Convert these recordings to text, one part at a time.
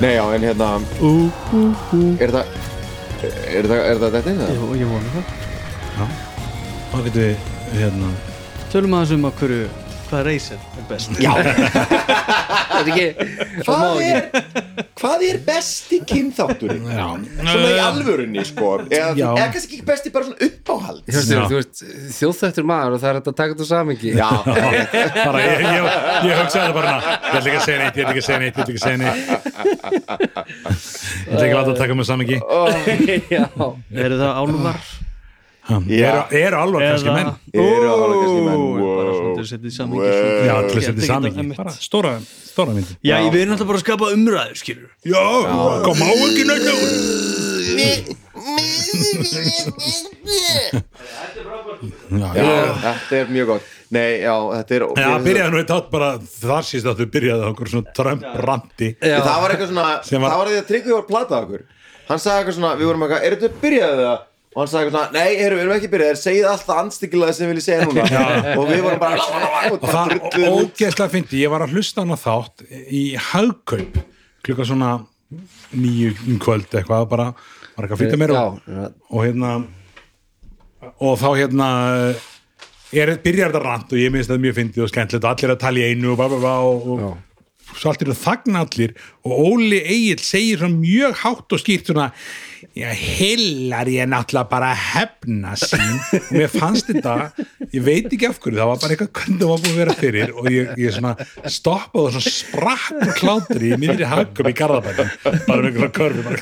Nei já, en hérna Er það Er það, er það þetta inn það? Jú, ég vona það. Þá getum við, hérna Tölum aðeins um að hverju hvað Razer er best? Já, er hvað ekki er Hvað er besti kynþátturinn? Já, Svona í alvörunni, sko. Eða, kannski ekki besti bara svona uppáhald þjóðþættur maður og það er hægt að taka þetta samingi Já, bara ég, ég, ég hugsaði það bara Ég ætla ekki að segja neitt, ég ætla ekki að segja neitt, ég ætla ekki að segja neitt. Ég ætla ekki að láta að taka með samingi Já, Eru það álvar? Eru, eru alvar kannski menn. Eru alveg kannski menn. Bara svona til að setja í samingi Wow. Já, til að setja í myndi Já, ég vil náttúrulega bara skapa umræður, skilur Já, kom á ekki Já, þetta er mjög gott. Nei, já, þetta er Já, byrjaði nú eitt átt bara þar síst að þú byrjaði okkur svona trömbrandi. Það var eitthvað svona, var- það var því að Tryggvi var að plata okkur. Hann sagði eitthvað svona, við vorum eitthvað, er þetta byrjaðið það? Og hann sagði eitthvað svona, nei, heyrðu, við erum ekki byrjaðið Segið alltaf anstíkilega sem vil ég segja núna. Og við vorum bara Og og það út. ógeðslega fyndi, ég var að hlusta á hana þátt í hagkaup klukka svona nýju kvöld eitthvað, bara var eitthvað að fylgja mér og, og hérna og þá hérna er, byrjar þetta rant og ég minnst þetta mjög fyndið og skemmtilegt og allir að tala í einu og, og, og svo allir að þagna allir og Óli Egil segir svona mjög hátt og skýrt svona já, hillar ég náttúrulega bara að hefna sín og mér fannst þetta ég veit ekki af hverju, það var bara eitthvað hvernig það var búið að vera fyrir og ég, ég svona stoppaði og svona sprakk og klátri í miðri hagum í Garðabæðin bara með einhverja körfi bara.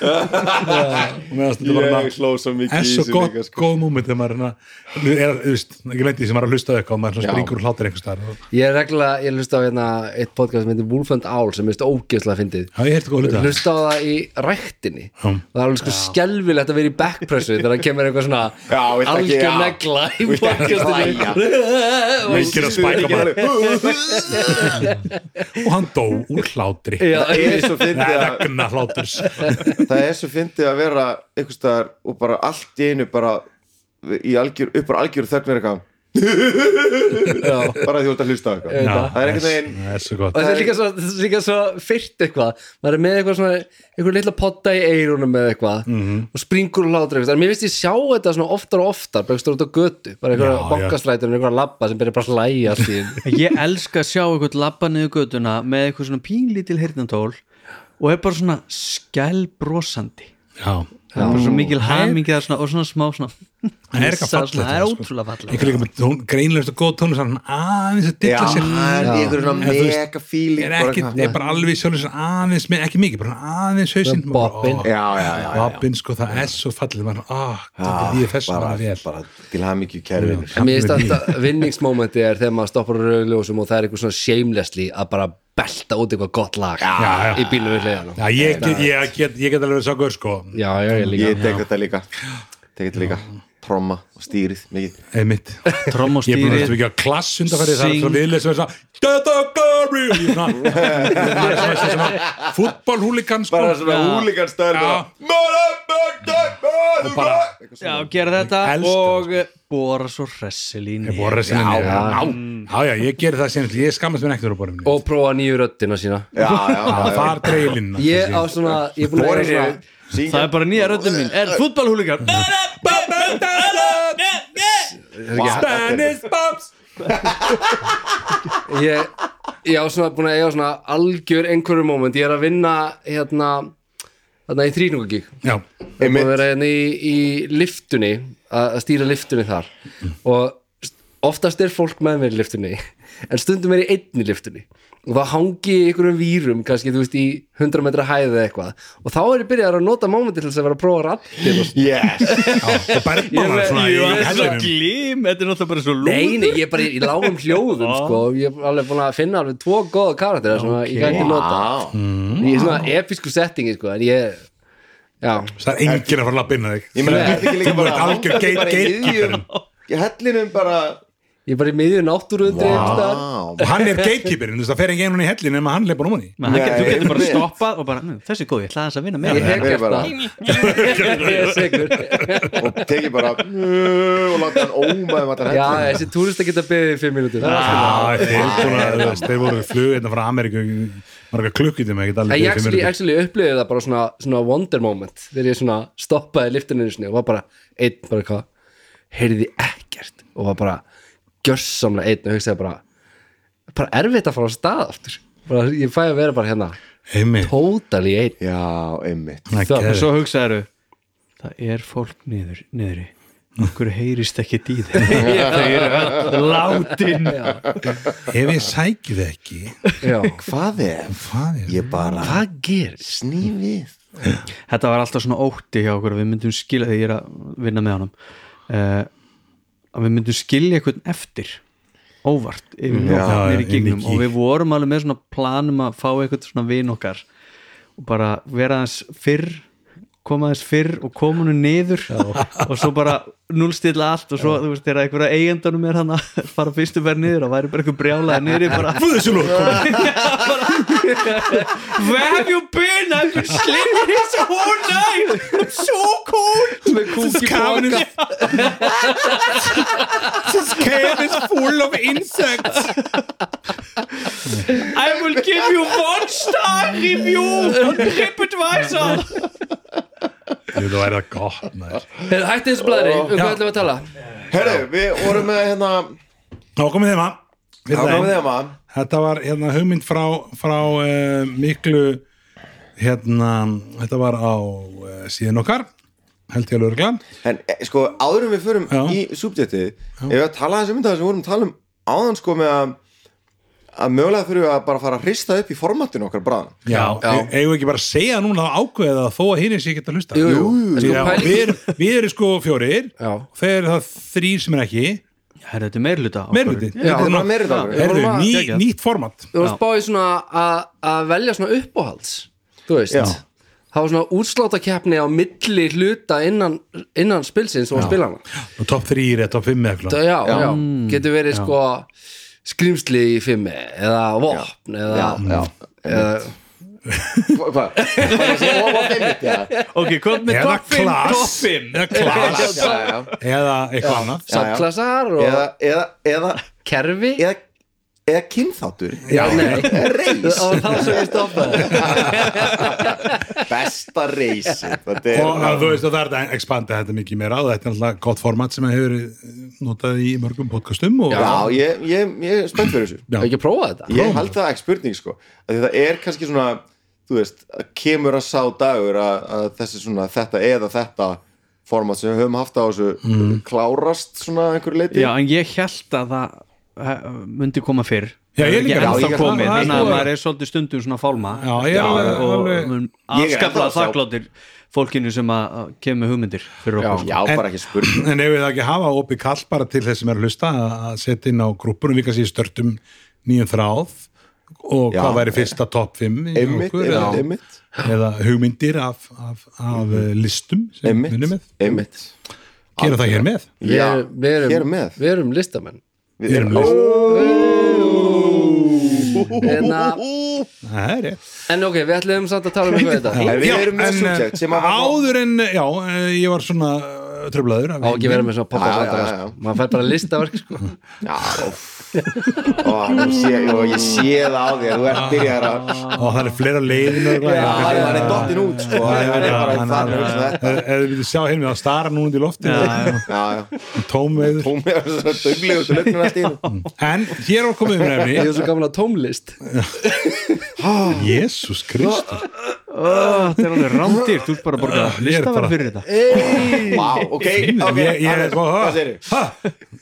og mér fannst þetta svo mikið er svo gott, sko. góð múmið þegar maður er, þú veist, ekki lendi sem maður er að hlusta á eitthvað og maður springur og hlátir einhvers staðar Ég er reglulega, ég hlusta á hérna eitt podcast sem heitir Wolf and Owl sem er ógeðslega fyndið Hlusta á það í ræktinni. Já. það er alveg sko skelvilegt að vera í backpressu þegar það kemur eitthvað svona algjör negla í podcastinu. Leikir að spæka bara. og hann dó úr hlátri. Er vegna hláturs. Það er svo fyndið að vera einhvers staðar og bara allt í einu bara í algjör, upp á algjör þögn er eitthvað bara því þú ert að hlusta á eitthvað. Já. Það er er svo gott. Og það er líka svo, svo fyrt eitthvað. Maður er með eitthvað svona einhver litla potta í eirunum með eitthvað Mhm. og springur og hlátur eitthvað, en mér finnst ég sjá þetta svona oftar og oftar, bara eitthvað út á götu. Bara Já, eitthvað já. bankastrætur eitthvað labba sem byrjar bara að hlæja. Ég elska að sjá eitthvað labba niður götuna með eitthvað svona pínlítil heyrnantól og er bara svona skælbrosandi. Já, er bara svo mikil hamingi það svona, og svona smá svona það er eitthvað fallegt það er sko. ótrúlega fallegt. Einhver líka með tón, greinlegust og góð tónlist hann aðeins að dilla sér. það er veist, mega er ekki, er bara alveg sjálfur aðeins ekki mikið, bara aðeins hausinn. Bobbin. Já, já, já, já. bobbin, sko, það er svo fallið ah, það er þessu bara, maður vel. bara til hafa mikið kærvinir En mér finnst þetta vinningsmómenti er þegar maður stoppar á rauðljósum og það er eitthvað svona shamelessly að bara belta út eitthvað gott lag Já, já. í bílum við hliðan Já, ég get, ég get, ég get alveg svo gaur, sko. Já, já, ég líka. Ég tek þetta líka. Tek þetta líka Tromma og stýrið mikið. Einmitt. Tromm og ég er þetta ekki að klass undanferði það er Sing. svo viðlega sem er svona Þetta Gary svona það er svona, svona fútbolhúlikan sko. Bara svona stæl Já. Og bara Já, gera þetta Elska og eh, bora svo hressilín ég bora sinni Já, já, já. já, já, ég gerir það sem ég skammast mér ekkert úr borðinu. Og prófa nýju röddina sína. Já, já, já, já. það er dreigilinn Ég á svona, ég er búin að vera er svona Það er bara nýja röddin mín. Er fútbolhúlíkar Spanish Bobs. Ég, ég á svona búin að eiga svona algjör einhverju moment, ég er að vinna hérna, þarna í þrýnungagík já, og vera hérna í, í liftunni að að stýra liftunni þar. Og oftast er fólk með mér í liftunni en stundum er ég einn í liftunni og þá hangi í einhverjum vírum kannski, þú veist, í 100 metra hæði eða eitthvað. Og þá er ég byrjað að nota mómenti til þess að vera að prófa rattir og Yes. Og bergmálar svona í Jú, það er svo hellinum. glím Þetta er náttúrulega bara svo lúð Nei, nei, ég er bara í, í lágum hljóðum sko, ég er alveg búin að finna alveg tvo góða karakter sem okay. ég gæti nota Vá. í svona episku settingi sko, en ég já, það er enginn að fara að lappa inn að þig. Ég meina, þetta er ekki líka Þú bara ert algjör í gatekeeperinn. miðjum- í hellinum bara ég er bara í miðju náttúruundri Vá. Og hann er gatekeeperinn, þú veist það fer ekki einhvern í hellin nema hann leipur um hann í hann Þú getur bara stoppað og bara, "Nú, þessi er góð, ég ætla aðeins að vinna með ég það." hef bara- og tekið bara og láta hann óma um allan já, þessi túrista geta beðið í fimm er alltaf þeir að, voru flug hérna frá Ameríku marga klukkutíma, ég En actually, upplifði það bara svona, svona wonder moment þegar ég svona stoppaði liftinu og var bara einn bara hvað heyrði ekkert og var bara gjörsamlega einn og hugsaði bara bara erfitt að fara á stað aftur. Bara, ég fæ að vera bara hérna. Einmitt. totally einn. Já, einmitt. Það Og svo hugsaðu Það er fólk niður, niðri. Okkur heyrist ekki í Þau öll látin. Ef ég sæki þið ekki Já. Hvað er? hvað er Ég bara hvað gerist? sný við. Þetta var alltaf svona ótti hjá okkur Við myndum skilja þegar ég er að vinna með honum. Uh, að við myndum skilja eitthvað eftir óvart yfir Já, já, í inn í gegnum. Og við vorum alveg með svona planum að fá eitthvað svona vin okkar og bara vera aðeins fyrr koma aðeins fyrr og koma hennu niður og svo bara núlstilla allt og svo þú veist þegar einhverja eigendunum er hann að fara fyrstu verð niður og væri bara eitthvað brjálaði niður bara Fúðisulur Where have you been? I've been sleeping here the whole night! So cold! Med kokepakka. This cave is full of insects! I will give you one star review on TripAdvisor! Det er det gaten her. Helt bloody. Hur kan jag leva Nå Hörru, vi, året henne... Jag kommer hemma. Að að Þetta var hérna hugmynd frá, frá uh, miklu hérna, þetta var á uh, síðan okkar held ég alveg örgla En e, sko, áður en við förum Já. í subjektið Ef við að tala þessum um það sem við vorum að tala um áðan sko með að að mögulega þurfum við að bara fara að hrista upp í formatinu okkar bráðan Já, Já. eigum við ekki bara að segja núna að ákveða það þó að hinn sé ekki að hlusta. Jú, jú, en sko Já, við, erum, við erum sko fjórir Já. þeir eru það þrýr sem er ekki Herra, þetta er meirluta meirluti Já. Er Já. Að- ný, nýtt format. Við vorum spáðið svona að- að velja svona uppáhalds Þú veist. Já. Það var svona útsláttakeppni á milli hluta innan, innan spilsins og spilana og top 3 eða top 5 eða eitthvað. Það, já, já, getur verið sko skrýmsli í fimmi eða vopn eða, Já, já. eða Já, Ok, kom með eða topp 5 klass Topp 5 eða klass eða eitthvað annað. Samklassar og Eða, eða, eða, kerfi? Eða, eða kynþáttur. Já, nei. Reis. Og þá svo ég stoppaði Besta er og að, þú veist að það er þetta að expanda þetta mikið meira og þetta er alltaf gott format sem hefur notað í mörgum podcastum og Já, ég, ég, ég er spennt fyrir þessu. Ekki prófað þetta? Ég held það ekki spurning sko. Að því það er kannski svona þú veist, að kemur að sá dagur að, að þessi svona þetta eða þetta format sem við höfum haft á þessu Mm. klárast svona að einhverju leiti Já, en ég held að það eh, myndi koma fyrr Já, ég er líka. komið, það er þannig að maður er svolítið stundum svona fálma Já, ég er alveg- afskaplega að þakkláttir fólkinu sem að að kemur með hugmyndir fyrir okkur sko. Já, bara ekki spurning en ef við það ekki hafa opið kall bara til þess sem er að hlusta að setja inn á grúppunum við kannski störtum nýjum þráð og Já. hvað væri fyrsta topp 5 í Einmitt, okkur, einmitt, eða, einmitt. eða hugmyndir af, af, af mm listum sem við erum með? einmitt. Gera það hér með? Já, við erum, hér með. Við erum listamenn. Við erum en, ok, við ætlum samt að tala um eitthvað þetta. Við erum með subject sem að áður en, já, eh, ég var svona eh, tröflaður á ekki vera með svona pappa maður fær bara listaverk sko. Já, óff. Ó, nú sé, ó, ég sé það á því að þú ert byrjar að og það er fleira leiðin Já, það er dottin út sko. Er eða við viljum sjá hérna að stara núna tómveiður. Er til allt í einu. en hér var komið um ég nefni er svo gaman að tómlist. Jésús Kristus Ó, Þetta er alveg rámdýr, þú ert bara að borga ég listaverð bara- fyrir þetta. Vá, ok, ok ég, ég, Hannes, Hvað segir þið?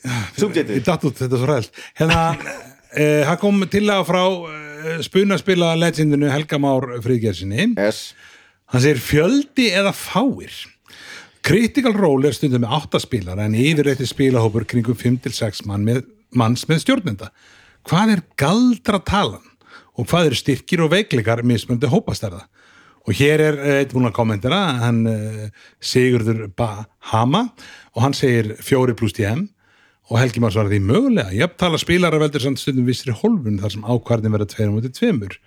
ég Subjectið datt út þetta er svo ræðilt hérna, eh, það kom til að frá eh, uh, spunaspila legendinu Helga Már Friðgersinni S hann segir fjöldi eða fáir? Critical Role er stundum með áttaspilar en yfirreiti spilahópur kringum 5-6 mann með, manns með stjórnenda. Hvað er galdra talan og hvað eru styrkir og veikleikar mismöndi hópastærða og hér er eh, eitt búin að kommentera hann uh, Sigurður Bahama og hann segir fjóri pluss TM og Helgi Már því mögulega. Jöfntala spilara veldur samt stundum vissri hólfun þar sem ákvarðin verða tveir mútið tveimur.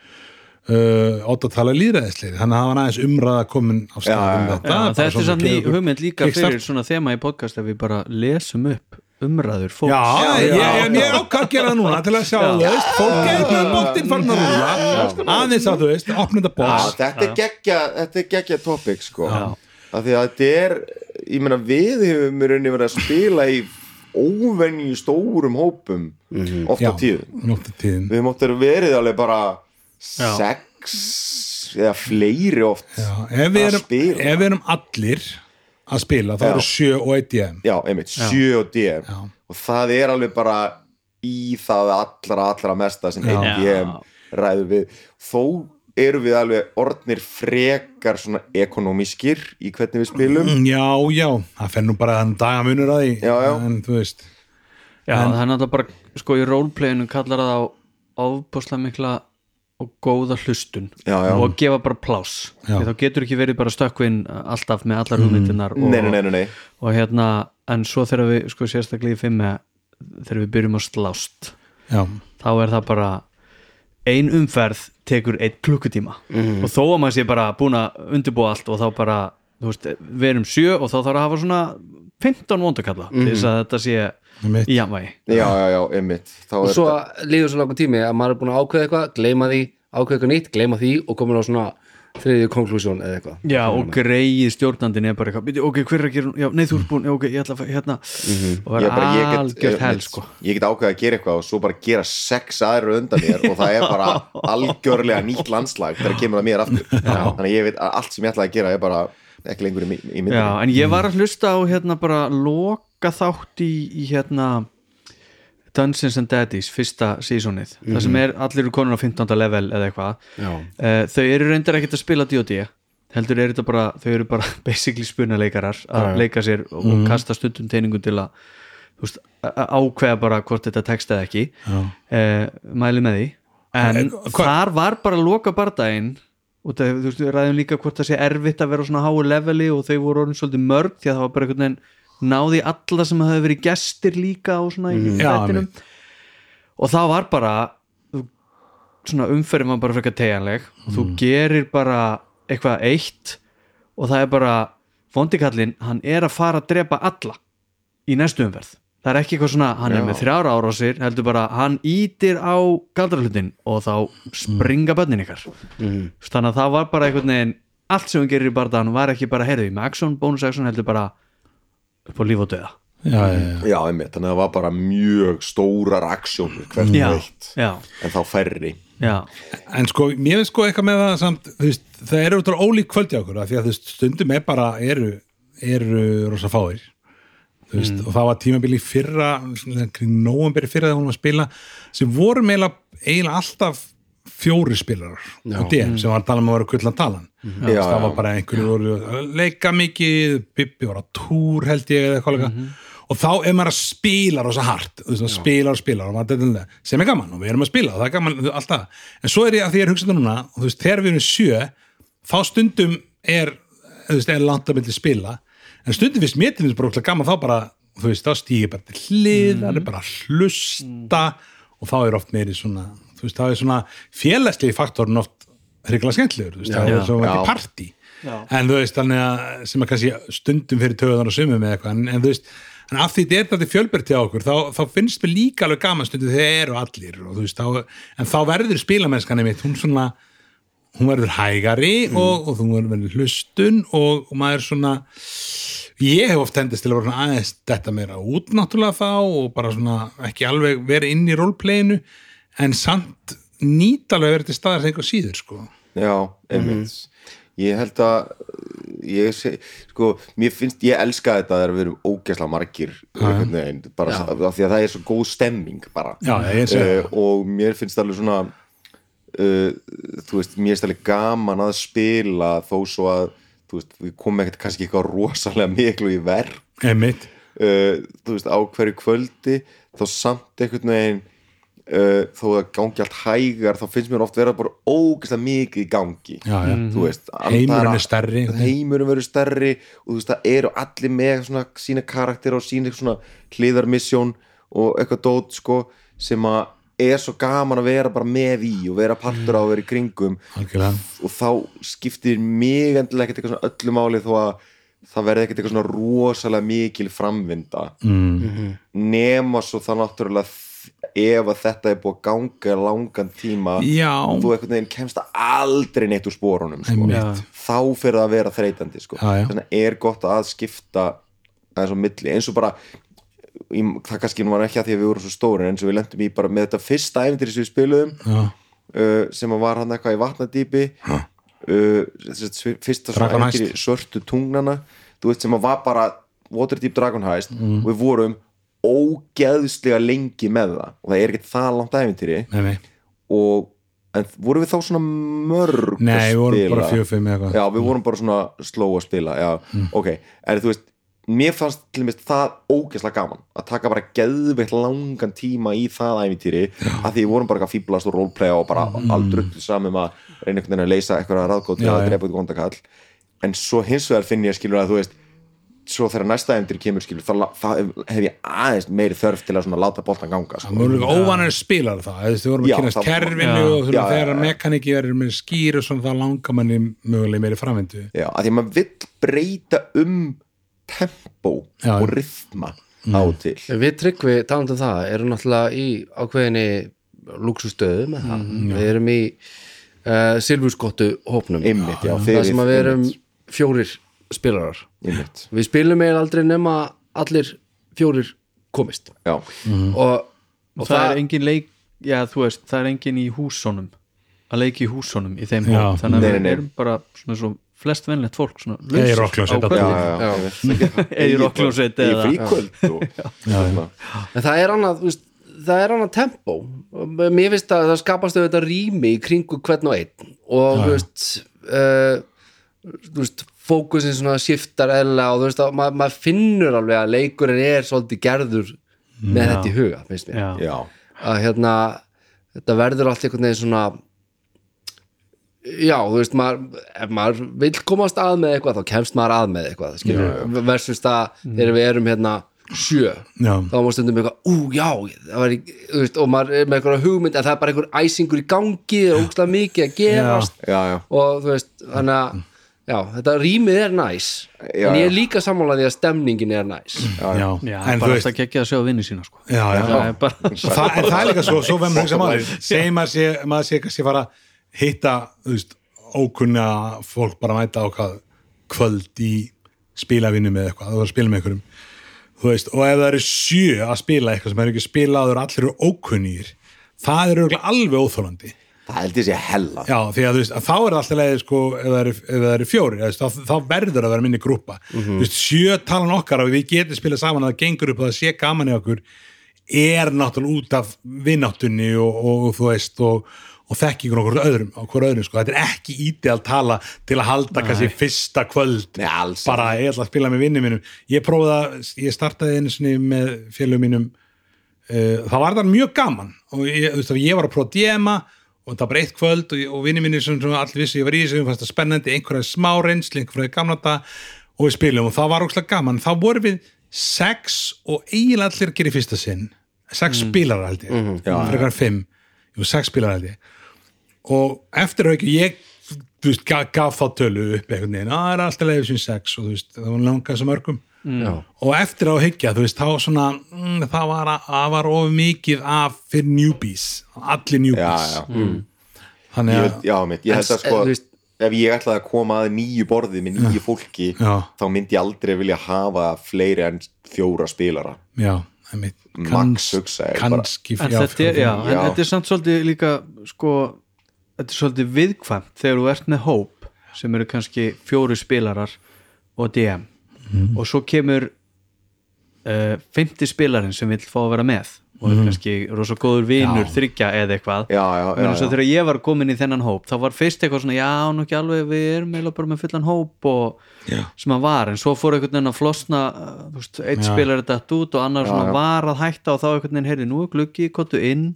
Uh, átt að tala líðræðisleiri þannig að það var aðeins umræða komin á Já, staðum já, þetta bara þetta er svona samt ný gefur- hugmynd líka fyrir svona þema í podcast að við bara lesum upp umræður fólks. Já, Já, ég, já. ég, ég ákvað að gera það núna til að sjá, þú veist, fólk er með boltinn farin að rúla, aðeins að þú veist, opna þetta Já, box. þetta er geggja þetta er geggja topic sko. Já. af því að þetta er ég meina við hefum í rauninni verið að spila í óvenju stórum hópum oft Já, á tíðum. Við móttum verið alveg bara Já. sex eða fleiri oft Já, ef við að erum, spila. ef við erum allir að spila, þá Já. eru sjö og eitt DM. já, einmitt, 7 og DM Já. og það er alveg bara í það allra, allra mesta sem Já. einn DM ræður við þó eru við alveg orðnir frekar svona ekonomískir í hvernig við spilum Mm, Já, já, það fer nú bara þann dagamunur að því, Já, já. en þú veist, Já, það er náttúrulega bara, sko í roleplayinu kallar það á ofbúslega mikla og góða hlustun Já, já. og gefa bara. Því þá getur ekki verið bara stökkvinn alltaf með allar hugmyndinar og, nei, nei, nei, og hérna, en svo þegar við sko sérstaklega í fimmi þegar við byrjum að slást já, þá er það bara ein umferð tekur einn klukkutíma og þó að maður sé bara búin að undirbúa allt og þá bara, þú veist, við erum sjö og þá þarf að hafa svona 15 vondakalla til þess að þetta sé. Í jamvægi já, já, já, einmitt. Þá og er svo þetta líður svo langur tími að maður er búin að ákveða eitthvað, gleyma því ákveða eitthvað nýtt, gleyma því og komin á svona þriðju konklusjón eða eitthvað. Já, og greið stjórnandinn er bara eitthvað "Bíddu, ok, hver er að gera, já, nei þú ert búin já, ok, ég ætla að hérna. Og ég, vera bara, ég, get, algjört hel, sko. Ég get ákveða að gera eitthvað og svo bara gera sex aðra undan mér og það er bara algjörlega nýtt landslag þegar kemur það mér aftur. Þannig að ég veit að allt sem ég ætlaði að gera er bara ekki lengur í, í myndinni. Já, en ég var að hlusta á hérna bara loka þátt í, í hérna Dungeons and Daddies, fyrsta sísonið það sem er allir eru konur á 15. level eða eitthvað. Já. uh, þau eru reyndar ekkert að spila D&D heldur er þetta bara, þau eru bara basically spunaleikarar að leika sér og kasta stundum teiningum til að veist, ákveða bara hvort þetta tekst eða ekki. Uh, mæli með því. En hva- þar var bara loka bardaginn og það, þú veist, við ræðum líka hvort það sé erfitt að vera á svona háu leveli og þau voru orðin svolítið mörg því að það var bara einhvern veginn náði alla sem hafi verið gestir líka og svona í Já, þættinum. og það var bara svona umferðin var bara frekar tegjanleg og þú gerir bara eitthvað eitt og það er bara vondikallin, hann er að fara að drepa alla í næstu umferð. Það er ekki eitthvað svona, hann er Já. með þrjára ára á sér heldur bara, hann ítir á galdrahlutin og þá springa bönnin ykkar. Þannig að það var bara einhvern veginn allt sem hann gerir í barðan var ekki bara heyrði með action, bonus action heldur bara upp á líf og döða já, já, já. Já, einmitt, þannig að það var bara mjög stórar aksjónur hvert já, og eitt já, en þá færri. Já, En sko, mér veist sko eitthvað með það samt, þú veist, það eru útrúlega ólík kvöldi okkur, af því að þú veist, stundum er bara, eru, eru rosa fáir, þú veist, og það var tímabili í fyrra, svona kring nóvamberi fyrra þegar hún var að spila, sem voru meila eiginlega alltaf fjóri spilarar Já. og DM sem var að tala um að vera kullan talan. Veist, Já, það var bara einhverju voru að leika mikið, Bibbi var á túr held ég eða eitthvað líka. Og þá er maður að spila rosa hart spilar og spilar og sem er gaman og við erum að spila og það er gaman alltaf en svo er ég að því ég er hugsað núna og þú veist, þegar við erum sjö þá stundum er, þú veist, er langt að myndi spila. En stundum mér til þess bara gaman þá bara, þú veist, þá stíði bara til hlið það er bara að hlusta og þá er oft meiri svona veist, þá er svona félagslegi faktorn oft hrikalega skemmtlegur, þú veist, það er svo ekki partí. En þú veist, þannig að sem er kannski stundum fyrir töðan og sumum eða eitthvað, en, en þú veist en af því þetta er þetta fjölbært hjá okkur þá, þá finnst mér líka alveg gaman stundum þegar eru allir og veist, þá, en þá verður spilamennskan einmitt, hún svona hún verður hægari og, og þú verður hlustun og, og maður svona ég hef oft tendist til að vera svona aðeins þetta meira út náttúrulega þá og bara svona ekki alveg vera inn í roleplayinu en samt nýta alveg verið til staðar sem einhver síður sko. Já, einmitt. Ég held að ég sé, sko, mér finnst, ég elska þetta þegar við erum ógeðslega margir veginn, bara af því að það er svo góð stemming bara. Já, uh, og mér finnst alveg svona uh, þú veist, mér er stæðlega gaman að spila þó svo að þú veist, við komum ekkert kannski eitthvað rosalega miklu í einmitt. Uh, þú veist, á hverju kvöldi þá samt einhvern veginn uh, þó að gangi allt hægar þá finnst mér oft vera bara ógeðslega mikið í gangi. Já, já. þú veist, Heimurinn er stærri, heimurinn verður stærri og þú veist, það eru allir með svona sína karakter og sína svona hliðarmissjón og eitthvað dót sko, sem að er svo gaman að vera bara með í og vera partur á að vera í kringum. Algjörlega. Og þá skiptir mig endilega ekkert eitthvað svona öllu máli þó að það verði ekkert eitthvað svona rosalega mikil framvinda. Mm. nema svo það náttúrulega ef að þetta er búið að ganga langan tíma já, og þú einhvern veginn kemst aldrei neitt úr spórunum sko. Þá fyrir það að vera þreytandi sko. Já, þannig er gott að skipta aðeins á milli. Eins og bara í, það kannski nú var ekki að því að við vorum svo stóri eins og við lendum í bara með þetta fyrsta æfintir sem við spiluðum uh, sem að var hann eitthvað í vatnadýpi uh, fyrsta Dragon ævintýri svörtu tungnana þú veist sem að var bara Waterdeep Dragon Heist. Og við vorum ógeðslega lengi með það. Og það er ekkert það langt ævintýri. Nei, nei, og en vorum við þá svona mörg nei, að við vorum spila? bara fjög, fimm eða eitthvað. Já, við vorum bara svona slow að spila já, ok, en þú veist mér fannst til dæmis það ógeðslega gaman að taka bara geðveitt langan tíma í það æfintýri að því við vorum bara eitthvað fíblast og roleplaya og bara mm. aldrei saman um að reyna einhvern veginn að leysa eitthvað ráðgótt Já, að drepa gondakall en svo hins vegar finn ég skilur að þú veist svo þegar næsta æfintýri kemur skilur þá, þá hef ég aðeins meiri þörf til að láta boltan ganga sko. líka óvanir spilar það þú veist, við vorum að kynast kerfinu Já. og þú þegar já. mekaníki verður með skýr og svona það langar manni mögulega meiri framvindu já, að því að maður vill breyta um tempo Já. og rytma á til Við tryggvi, talandi um það, erum náttúrulega í ákveðinni luxustöðu með það. við erum í uh, silfurskottu hópnum. Einmitt, já, Það sem að við erum fjórir spilarar. Við spilum eiginlega aldrei nema allir fjórir komist. já, Og, og það, er engin leik já þú veist, það er engin í húsónum að leiki í húsónum í þeim Já. hóp. Þannig að Nei, við erum bara svona svo flest venlegt fólk svona Eða í já. Eða í rockhljómsveit í eða- fríkvöld og, svona. En það er annað, þú veist, það er annað tempo. Mér finnst að það skapast auðvitað rými í kringu hvern og einn. Og þú veist uh, þú veist, fókusin svona skiptar eðla og þú veist að ma maður finnur alveg að leikurinn er svolítið gerður með þetta í huga, finnst mér. Já, já, að hérna þetta verður allt einhvern veginn svona já, þú veist maður, ef maður vill komast að með eitthvað þá kemst maður að með eitthvað skilur, versus það þegar við erum hérna sjö Já. þá var stundum eitthvað, ú já það var, í- þú veist, og maður er með eitthvað hugmynd en það er bara einhver æsingur í gangi það er ógstlega mikið að gerast. Já, já, og þú veist, þannig að já, þetta rýmið er næs Já, en ég já. er líka sammálaði að stemningin er næs. Já, já, en þú bara veist alltaf geggja að sjá vinni sína sko. já, já, það er bara það, en það er líka svo, svo máli segjum maður sé, maður sé kannski fara að hitta, þú veist, ókunna fólk bara mæta á hvað kvöld í spilavinnu með eitthvað, þú var að spila með einhverjum. Þú veist, og ef það eru sjö að spila eitthvað sem er ekki spilaður allir eru ókunnýr, það er örugglega alveg óþólandi það held ég sé hella. Já, því að veist, að þá er alltaf leið sko, ef það eru, eru fjóri þá, þá verður að vera minni grúpa. Þú veist, sjö talan okkar að við getum spilað saman að það gengur upp og það sé gaman í okkur er náttúrulega út af vinnáttunni og, og, þú veist og, og þekkingur okkur öðrum, okkur öðrum sko. þetta er ekki ídeal tala til að halda kannski fyrsta kvöld. Nei, alls bara ég ætla að spila með vinni mínum. Ég prófaði að, ég startaði einu sinni með félögum mínum uh, það var það mjög gaman. Og ég, veist, ég var að prófa að djema og það var bara eitt kvöld og, og vinni mínir sem, sem allir vissi ég var í þessu, það spennandi einhverja smá reynsli, einhverja gamla þetta og við spilum. Og það var ókslega gaman. Þá vorum við sex og eiginlega allir í fyrsta sinn. Sex spilarar held ég, mm -hmm. frekar fimm. Jú, sex spilarar held ég. Og eftir auki ég veist, gaf, gaf þá tölu upp einhvern veginn, að það er alltaf leiðið sem sex. Og þú veist, það var langað sem örgum Já. og eftir á að hyggja, þú veist, þá svona mm, það var, var of mikið af fyrir newbies, allir já, newbies já. Mm. þannig Ég, að já, mitt, ég held að sko þú veist- ef ég ætlaði að koma að nýju borði með nýju fólki Já. þá myndi ég aldrei vilja hafa fleiri en fjóra spilara já, einmitt, bara. kannski en þetta er, já, en Já. þetta er samt svolítið líka sko, þetta er svolítið viðkvæmt þegar þú ert með hóp sem eru kannski fjóru spilarar og DM Mhm. og svo kemur uh, 50 spilarinn sem vill fá að vera með. Og er kannski rosa góður vinur Já. þryggja eða eitthvað. Já, já, já, já. þegar ég var komin í þennan hóp þá var fyrst eitthvað svona, já, nú ekki alveg við erum eiginlega bara með fullan hóp og sem hann var, en svo fór einhvern veginn að flosna þú veist, eitt spilar þetta út og annar svona var að hætta og þá einhvern veginn, heyrði, nú er gluggi, kottu inn.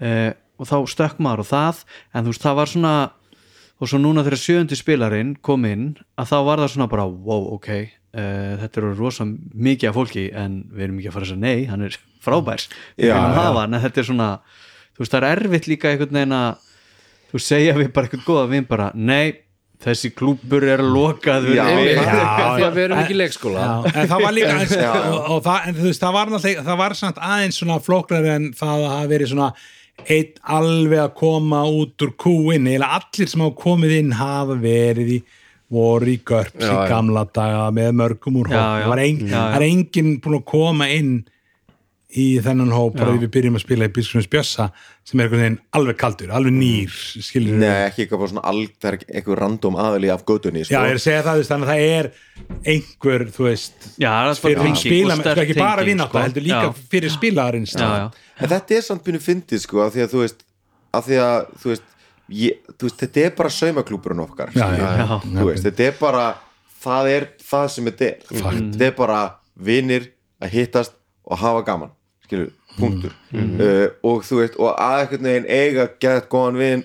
Eh, og þá stökk maður og það. En þú veist, það var svona og svo núna þegar sjöundi spilarinn kom inn að þá var það svona bara, wow, ok þetta eru rosa mikið af fólki en við erum ekki að fara að segja nei, hann er frábær við Já, erum að já. hafa hann, en þetta er svona þú veist, það er erfitt líka einhvern veginn að þú segja við bara einhvern góða vinn bara, nei, þessi klúbur er lokað Já, við, já. Að við erum ekki í leikskóla Já, en það var líka eins, Já. og, og það, en þú veist, það var náttúrulega það var samt aðeins svona flóknar en það að hafa verið svona eitt alveg að koma út úr kúin eða allir sem hafa komið inn hafa verið í voru í görps í Já, já. gamla daga með mörgum úr Já, hóp já. það Já, já. það er enginn búin að koma inn í þennan hóp Já. því við byrjum að spila í Bískunins Bjössa sem er alveg kaldur, alveg nýr skilur Nei, ekki eitthvað bara svona ekki eitthvað random aðali af gödunni Já, sko. ég er að segja það, þannig að það er einhver, þú veist já, er fyrir tenging spila, sko, ekki bara vinnátt sko. heldur líka Já. fyrir spilarinn já, já. En þetta er samt byrju fyndið sko af því að þú veist, af því að þú veist, ég, þú veist þetta er bara saumaklúburinn okkar. Já, já, veist, þetta er bara það er það sem þetta er. Þetta er bara vinir að hittast og hafa gaman skilur, punktur. Uh, og þú veist, og að einhvern veginn eiga gett góðan vin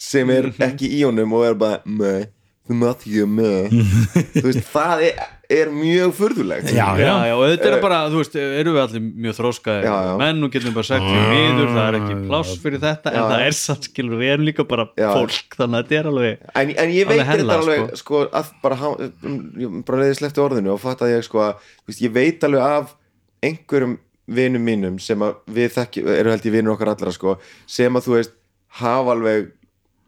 sem er ekki í honum og er bara með, þú mátt ekki með þú veist, það er, er mjög furðulegt. Já, já, já, og þetta er bara, þú veist, eru við allir mjög já. menn og getum bara sagt því miður, það er ekki pláss fyrir þetta, en það er satt skilur, við erum líka bara Já. fólk þannig að þetta er alveg en, en ég veit þetta alveg sko, að bara, um, ég bara leiði slefti orðinu og fatt að ég sko að ég veit alveg af einhverjum vinum mínum sem að við þekki, eru held ég vinur okkar allra sko, sem að þú veist hafa alveg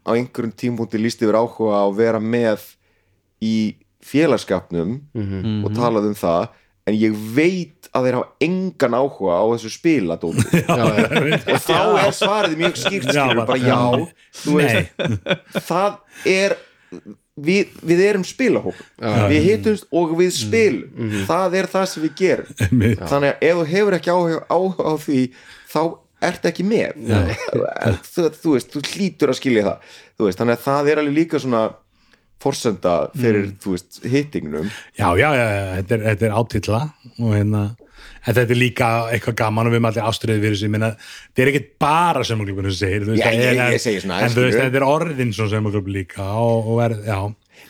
á einhverjum tímpúnti líst yfir áhuga á að vera með í félagskapnum Mhm. og talað um það en ég veit að þeir hafa engan áhuga á þessu spiladóti og þá er svarið mjög skýrt skilur, bara- já, veist það er við, við erum spilahóp við hittumst og við spilum. Það er það sem við gerum. Þannig að ef þú hefur ekki áhuga, áhuga á því þá ert ekki með. Þú, þú veist, þú hlýtur að skilja það. Þú veist, þannig að það er alveg líka svona forsenda fyrir, þú veist, hittingnum. Já, já, já, þetta er, þetta er átilla og hérna en þetta er líka eitthvað gaman og við erum allir ástriðið fyrir þessu, ég meina, þetta er ekkit bara sömurklubun sem segir, þú veist, Já, ég- ég segi svona, en þú veist, þetta er orðin svona sömurklub líka og, og er, já,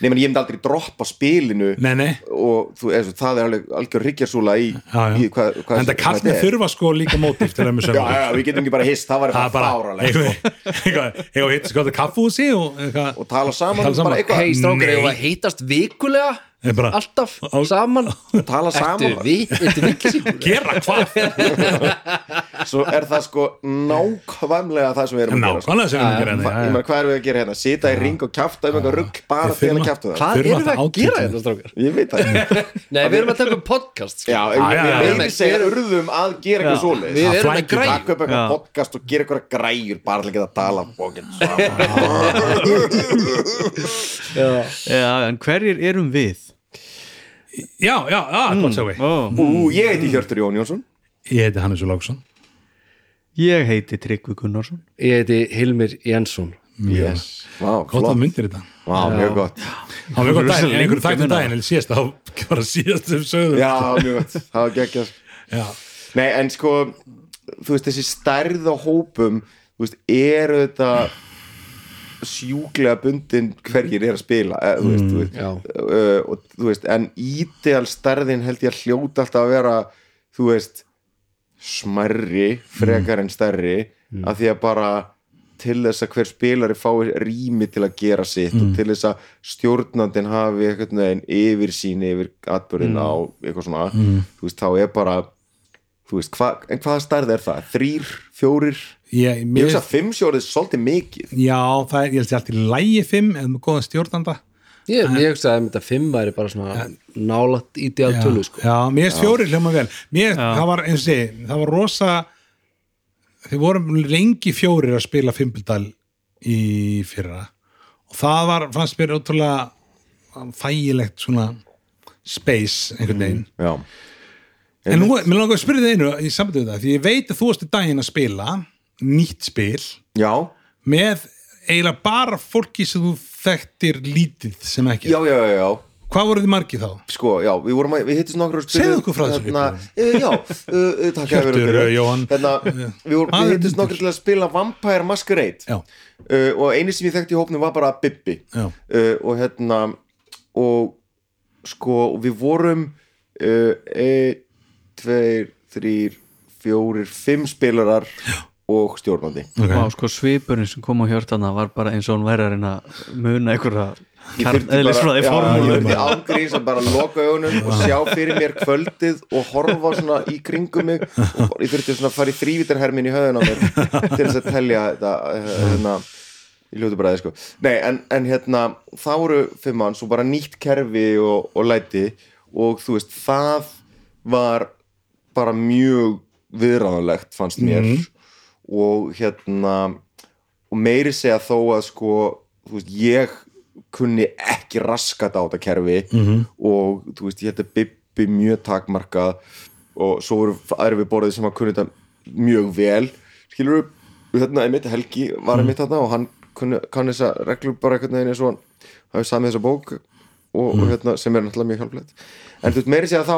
nema ég myndi aldrei droppa spilinu nei, nei og þú, eða, það er alveg algjör ríkjarsúla í, Já, já. í hvað, hvað en það kallt með þurfa sko líka mótif til að með já, já, við getum ekki bara hist, það var það er bara bara, fáralegt sko. eitthvað, eitthvað hitt sko þetta kaffúsi og eitthvað, og tala saman, Tala saman. bara eitthvað Hei strákar, Nei. hefur að heitast vikulega bara, alltaf Á- saman. Tala saman. við, gera hvað? Svo er það sko nákvæmlega það sem við erum að gera sko. nákvæmlega sem við erum að gera hérna, já, meina, hvað erum við að gera hérna? Sita í ring og kjafta um eitthvað rugg bara til að að- kjafta það. Hvað erum við það að gera þetta strákar? ég veit það. Nei, við erum að taka upp podcast sko. já, Já, já, við meiri segja urðum að gera eitthvað svoleiðis. Við erum flækir græn taka upp eitthvað podcast og gera eitthvað græjur bara til að geta að tala bókin saman já, en hverjir erum við? Já, já, já, gott svo við. Ó, Ú, ég heiti Hjörtur Jón Jónsson. Ég heiti Hannes Lóksson. Ég heiti Tryggvi Gunnarsson. Ég heiti Hilmir Jensson. Yes. Vá, gott að myndir þetta. Vá, mjög gott. Á mjög gott daginn, lengi einhverju þættum minna. daginn eða síðast, þá bara síðast sem sögðum Já, mjög gott, það var geggjast já, Nei, en sko, þú veist, þessi stærð á hópum, þú veist, eru þetta sjúklega bundin hverjir er að spila eða, þú veist, þú veist, uh, og þú veist, en ídeal stærðin held ég að hljóta alltaf að vera, þú veist smærri, frekar en stærri, af því að bara til þess að hver spilari fái rými til að gera sitt og til þess að stjórnandinn hafi einhvern veginn yfir sín yfir atbyrðina á eitthvað svona þú veist, þá er bara þú veist, hva, en hvaða stærð er það? Þrýr, fjórir? Ég, Ég mér, veist að fimm sjórið er svolítið mikið. Já, það er, ég held ég allt í lægi fimm eða með góðan stjórnanda. Ég, ég hugsa að þetta fimm væri bara svona nálat ideal já, tölu sko. já, mér erst fjórir hljóma vel. Mér, það var, eins og sé, það var rosa þið vorum lengi fjórir að spila Fimbildal í fyrra. Og það var, fannst mér ótrúlega þægilegt svona space einhvern veginn. Já, En nú, mér langar að spyrja þið einu í sambandi við það, því ég veit að þú varst í daginn að spila nýtt spil já, með eiginlega bara fólki sem þú þekktir lítið sem ekki. Já, já, já, já. Hvað voruð þið margir þá? sko, já, við við hittum nokkur og Segðu okkur frá þessu hérna, e, já, uh, takk Hjörtur, Jóhann. hérna, við, við hittum nokkur til að spila Vampire Masquerade. Já, uh, og eini sem ég þekkti í hópnum var bara Bibbi. Já, uh, og hérna og sko við vorum uh, ein, tveir, þrýr fjórir, fimm spilarar og stjórnandi ok. Vá, sko svipurinn sem kom á hjörtana var bara eins og hann væri að reyna að muna einhverja eðlisfræði já, ég formúlu þurfti ágríns að bara loka augunum og sjá fyrir mér kvöldið og horfa svona í kringum mig. Og ég þurfti svona að fara í þrývítarhermin í höðun á mér til þess að telja þetta eh, hérna, í ljótu bræði sko. Nei, en, en hérna, þá voru fimm manns og bara nýtt kerfi og, og læti. Og þú veist, það var bara mjög viðræðanlegt fannst mér og hérna og meiri segja þó að sko þú veist, ég kunni ekki raskat á þetta kerfi -hmm. og þú veist, ég hætti Bibbi mjög takmarkað og svo voru aðri við borðið sem að kunni þetta mjög vel. Skilur við, hérna einmitt Helgi var einmitt þarna og hann kunni, kann þessa reglur bara einhvern veginn eins og hann hafi samið þessa bók og, og hérna, sem er náttúrulega mjög hjálplegt. En þú veist, meiri segja þá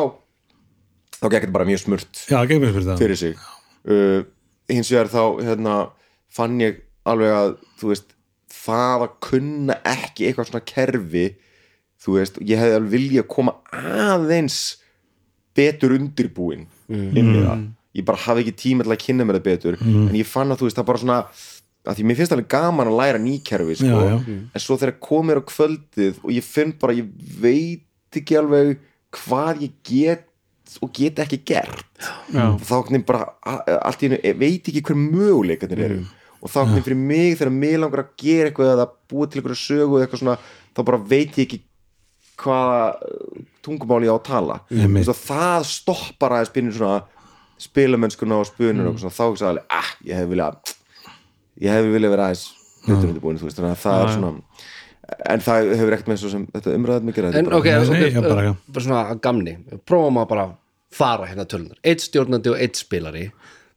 þá gekk þetta bara mjög smurt Já, gegn mér fyrir það fyrir sig. Uh, hins vegar þá hérna, fann ég alveg að þú veist, það að kunna ekki eitthvað svona kerfi þú veist, ég hefði alveg vilja koma aðeins betur undirbúin inn í það. Ég bara hafi ekki tíma til að kynna mér það betur. En ég fann að þú veist, það bara svona að því mér finnst alveg gaman að læra nýkerfi sko, Já, já. en svo þegar komir á kvöldið og ég finn bara, ég veit ekki alveg hvað ég get og get ekki gert. Já. þá bara allt í hennu veit ekki hver möguleikarnir eru. Og þá hvernig fyrir mig þegar mig langar að gera eitthvað eða búa til eitthvað sögu eitthvað svona þá bara veit ég ekki hvaða uh, tungumáli ég á að tala. Einmitt. og það stoppar aðeins byrjun svona spilamennskuna og spunur og svona, þá ekki alveg, ah, ég hef viljað ég hef viljað vera aðeins betur undirbúin, þannig að það er svona en það hefur ekkert með svo sem þetta umræðat mikið En ok, Nei, ok, bara- uh, bara svona að gamni. Prófum að bara fara hérna tölunar eitt stjórnandi og eitt spilari.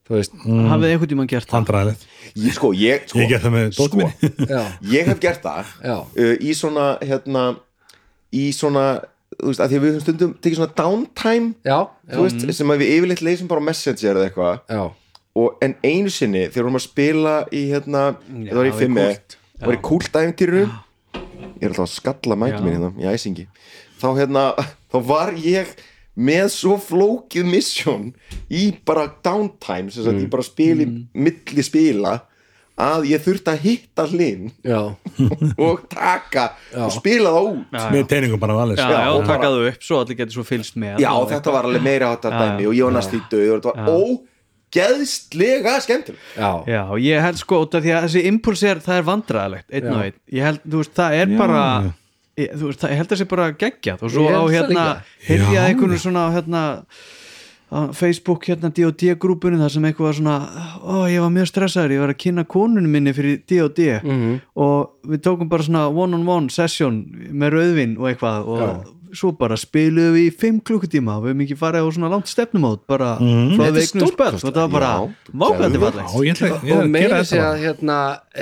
Þú veist, hafið þið einhvern tímann gert það? Ég, sko, ég, sko, Ég já, ég hef gert það Já. uh, í svona hérna, í svona þú veist, að því að við höfum stundum tekið svona downtime já, þú veist, sem að við yfirleitt leysum bara messenger eða eitthvað. Já, og en einu sinni þegar við vorum að spila í hérna, það var í það er fimme kúlt. það var í kúlt æfintýrinu ég er alltaf að skalla mæti mín hérna í æsingi. Þá hérna, þá var ég með svo flókið mission í bara downtime sem sagt, ég bara spili milli spila að ég þurfti að hitta hlinn já, og taka og spila það út. Já, Með teiningum bara já, já, og taka það upp svo allir getur svo fylgst með Já, þetta var alveg meira átt að Já, dæmi og ég var næst í döð og þetta var ógeðslega skemmtileg. Já, Já, ég held sko út af því að þessi impuls er, það er vandræðalegt, einn og einn. Ég held, þú veist, það er bara ég, þú veist, það, ég held að það sé bara geggjað. Og svo Ég á held það hérna, líka. Já. einhvern svona á hérna á Facebook hérna D&D grúpunni þar sem eitthvað var svona ó, ég var mjög stressaður, ég var að kynna konunum minni fyrir D&D Mhm. og við tókum bara svona one on one session með rauðvin og eitthvað og svo bara spiluðum við í 5 klukkutíma. Við hefum ekki farið á svona langt stefnumót bara mm frá veiknum spöld og það var bara geðveikt. fallegt. Og að meira gera segja þetta. hérna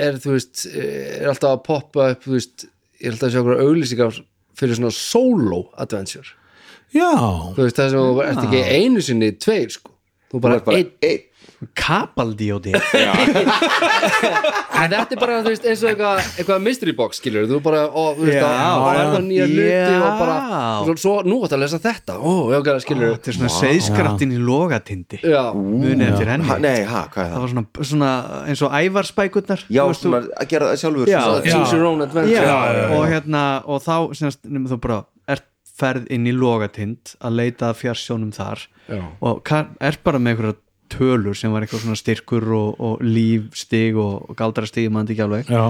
er þú veist er alltaf að poppa upp þú veist, er alltaf að sjá okkur auglýsingar fyrir svona solo adventure. Já, þú veist það sem þú ert ekki einu sinni tveir sko, þú bara, bara einn. einn Kapaldíóti en þetta er bara veist eins og eitthvað, eitthvað mystery box skilur þú bara, ó, þú veist að nýja já. hluti og bara svo, svo nú átt að lesa þetta, ó, já, skilur Þetta er svona seiðskrattin í logatindi. Munið eftir henni. Nei, ha, er það? Það? var svona, svona eins og ævarspækurnar Já, svona að gera það sjálfur Já, svona- já. og hérna og þá semst, nema þú bara ert ferð inn í logatind að leita fjarsjónum þar Já. og ert bara með einhverja tölur sem var eitthvað svona styrkur og, og lífstig og, og galdrastig mann ekki alveg. Já,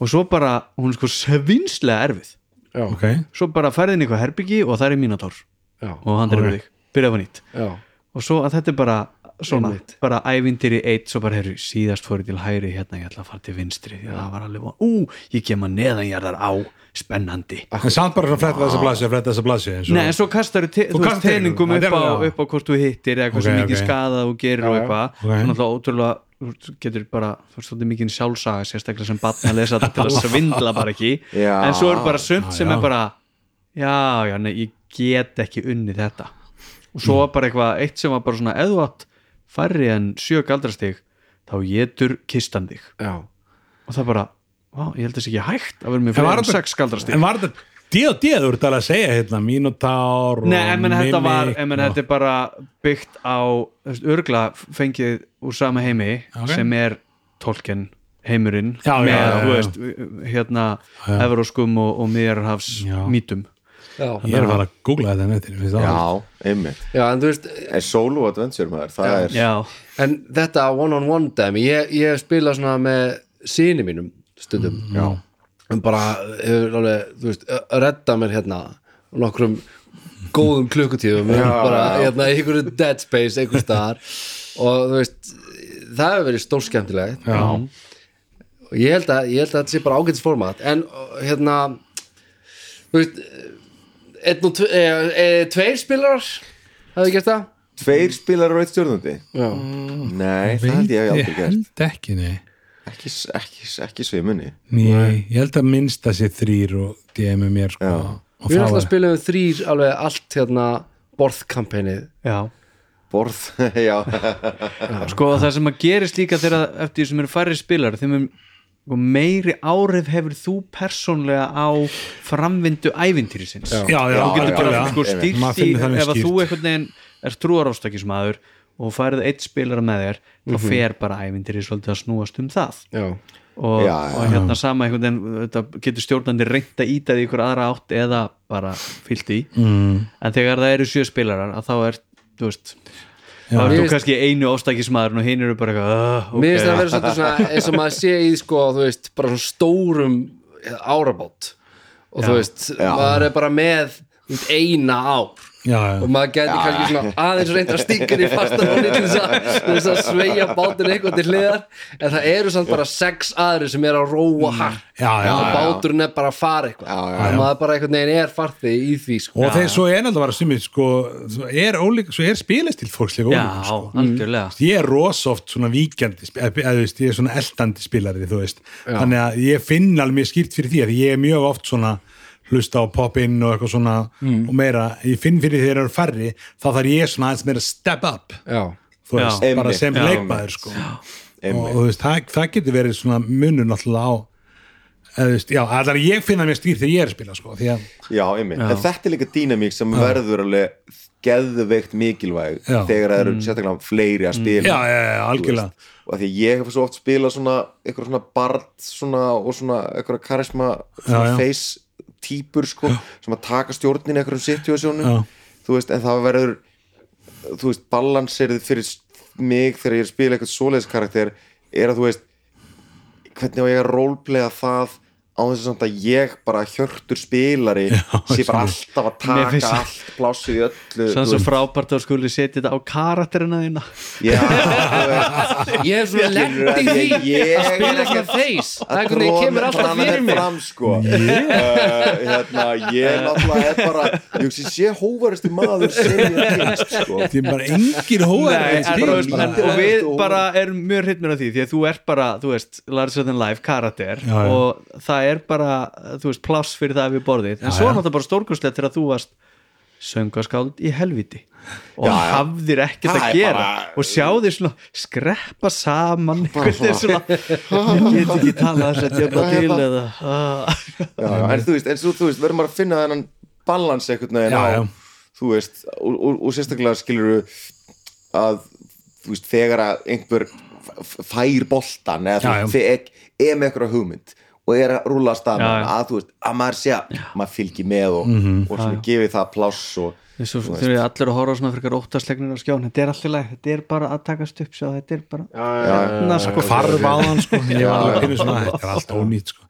og svo bara, hún er sko svinslega erfið. Já, ok. Svo bara ferðin í eitthvað herbyggi og það er mínatár já, og hann er Ok. yfir þig, byrjaði á nýtt. Já, og svo að þetta er bara svona, Einmitt. bara ævindir í eitt svo bara, herru, síðast fór ég til hægri hérna, ég ætla að fara til vinstri, því að það var alveg von- ú, ég kem að neðanjarðar á spennandi en samt bara svona fletta þessa blassi fletta þessa blassi eins og- Nei, en svo kastar þú Þú kastar teningum teningum, upp það upp á hvort þú hittir eða Ok, hversu mikið ok. skada þú gerir og eitthvað Ok. þú náttúrulega ótrúlega þú getur bara, þú veist svolítið mikið sjálfsaga sérstaklega sem batn að lesa þetta til að svindla bara ekki Já. en svo er bara sumt sem er bara já, já, nei, ég get ekki unnið þetta og svo var bara eitthvað, eitt sem var bara svona átt færri en sjö galdrastig þá getur kistan þig já, og það bara, vá, ég held þess ekki hægt að vera með var en sex galdrastig en var þetta D&D þú ert alveg að segja hérna Minotaur og Nei, en þetta var, en og- þetta er bara byggt á, örgla fengið úr sama heimi Ok. sem er tolken heimurinn Já, með, já, þú veist, hérna Já. Evróskum og, og miðjarhafs Já. Ég er að fara að googla þetta það Já, einmitt. Já, en þú veist En solo adventure maður, það er Já, en þetta one-on-one dæmi ég, ég spila svona með síni mínum stundum. Já. en bara alveg, þú veist, að redda mér hérna nokkrum góðum klukkutíðum bara hérna í einhverju dead space einhver staðar. Og þú veist það hefur verið stórskemmtilegt. Já. og ég held að, ég held að þetta sé bara ágætis format en hérna þú veist einn og tve, e, e, tveir spilarar? Hafið gert það? Tveir spilar á eitt stjórnandi? Já, Nei, það held ég að ég aldrei ég gert held ekki, nei. Ekki, ekki, ekki svo í munni Nei, ég held að minnst að sé þrýr og DM með mér sko. Já. og við erum alltaf að spila um þrýr alveg allt hérna borðkampænið já. Borð, já. Sko það sem að gerist líka þegar eftir því sem eru færri spilar þeim er meiri áhrif hefur þú persónlega á framvindu ævintýrisins Já. já, já, þú getur bara sko, stýrt í ef þú einhvern veginn er trúaráfstakismadur og færið eitt spilara með þér þá fer bara ævintýri svolítið að snúast um það. Já, og, Já, já, og hérna sama einhvern veginn þetta getur stjórnandi reynt að íta því ykkur aðra átt eða bara fyllt í. Mm, en þegar það eru sjö spilarar að þá er, þú veist þá er þú kannski einu ástækismadur og hinn eru bara eitthvað uh, okay. mér finnst það að vera svolítið svona eins og maður sé í sko, þú veist, bara svona stórum árabót og þú Já. veist, Já. maður er bara með þú veist, eina ár já, já. og maður geti kannski svona aðeins reynd að stinga í fastan honni til þess að, sveia bátinn eitthvað til hliðar. En það eru samt bara sex aðri sem er að róa Já, já, og já. báturinn er bara að fara eitthvað. Já, já, og maður bara einhvern veginn er farþið í því sko. og þeir svo er náttúrulega bara sumið sko, svo er ólík, svo er spilastil fólkslega já, ólík sko. algjörlega. Ég er rosoft svona víkjandi þú veist, ég er svona eldandi spilari þú veist, þannig að ég finn alveg mjög skýrt fyrir því að ég er mjög oft svona hlusta á pop-in og eitthvað svona og meira, ég finn fyrir því þeir eru færri þá þarf ég svona aðeins meira step up. Já, þú veist, Já. bara sem Já. leikmaður sko. og, þú veist, það, það getur verið svona munur náttúrulega á eða, þú veist, já, allar ég finna mér stýr þegar ég er að spila sko, því að Já, einmitt, en þetta er líka dýnamík sem verður alveg geðveikt mikilvæg Já. þegar það eru sérstaklega fleiri að spila. Já, já, já, algjörlega. Og því ég hef svo oft spilað svona eitthvað svona bard svona, og svona eitthvað karisma svona Já, já. face típur sko sem að taka stjórnin í einhverjum situasjónum. Þú veist, en það verður þú veist, balanserið fyrir mig þegar ég er að spila eitthvað svoleiðis karakter er að þú veist hvernig á ég að roleplaya það á þess að að ég bara hjörtur spilari sé bara alltaf að taka finnst- allt plássið í öllu Sann svo frábært að skuli setja þetta á karakterina þína. Já, ég hef svona í Skilurðu, því að að spila svona þeis það er hvernig kemur alltaf fyrir mig. fram, sko. uh, hérna, ég náttúrulega er bara ég sé hóvarusti maður sem ég finnst sko. bara engin Nei, en, spila þú veist, bara- en, og við bara erum mjög hrytmir af því því að þú ert bara, þú veist, larger than life karakter Já, já. og það er bara, þú veist, pláss fyrir það við borðið, en Já, svo er náttúrulega bara stórkostlegt þegar þú varst söngaskáld í helviti og Já, já. hafðir ekkert Það að er gera bara- og sjá þig svona skreppa saman eitthvað svona ég get ekki talað þess að djöfla til eða en þú veist, en svo, þú veist, verður maður að finna þennan balans á já. þú veist, og, og, og sérstaklega skilur að þú veist, þegar að einhver fær boltan eða er með einhverja hugmynd og er að rúla að stað með Já, hana, já. að þú veist, að maður sé að maður fylgir með og, Mhm. og svona gefi það pláss og þegar við allir að horfa á svona frekar óttaslegnir á skján þetta er alltaf leið, þetta er bara að takast upp sjá, þetta er bara hérna sko sko. Ég var alveg fyrir svona, þetta er allt ónýtt sko.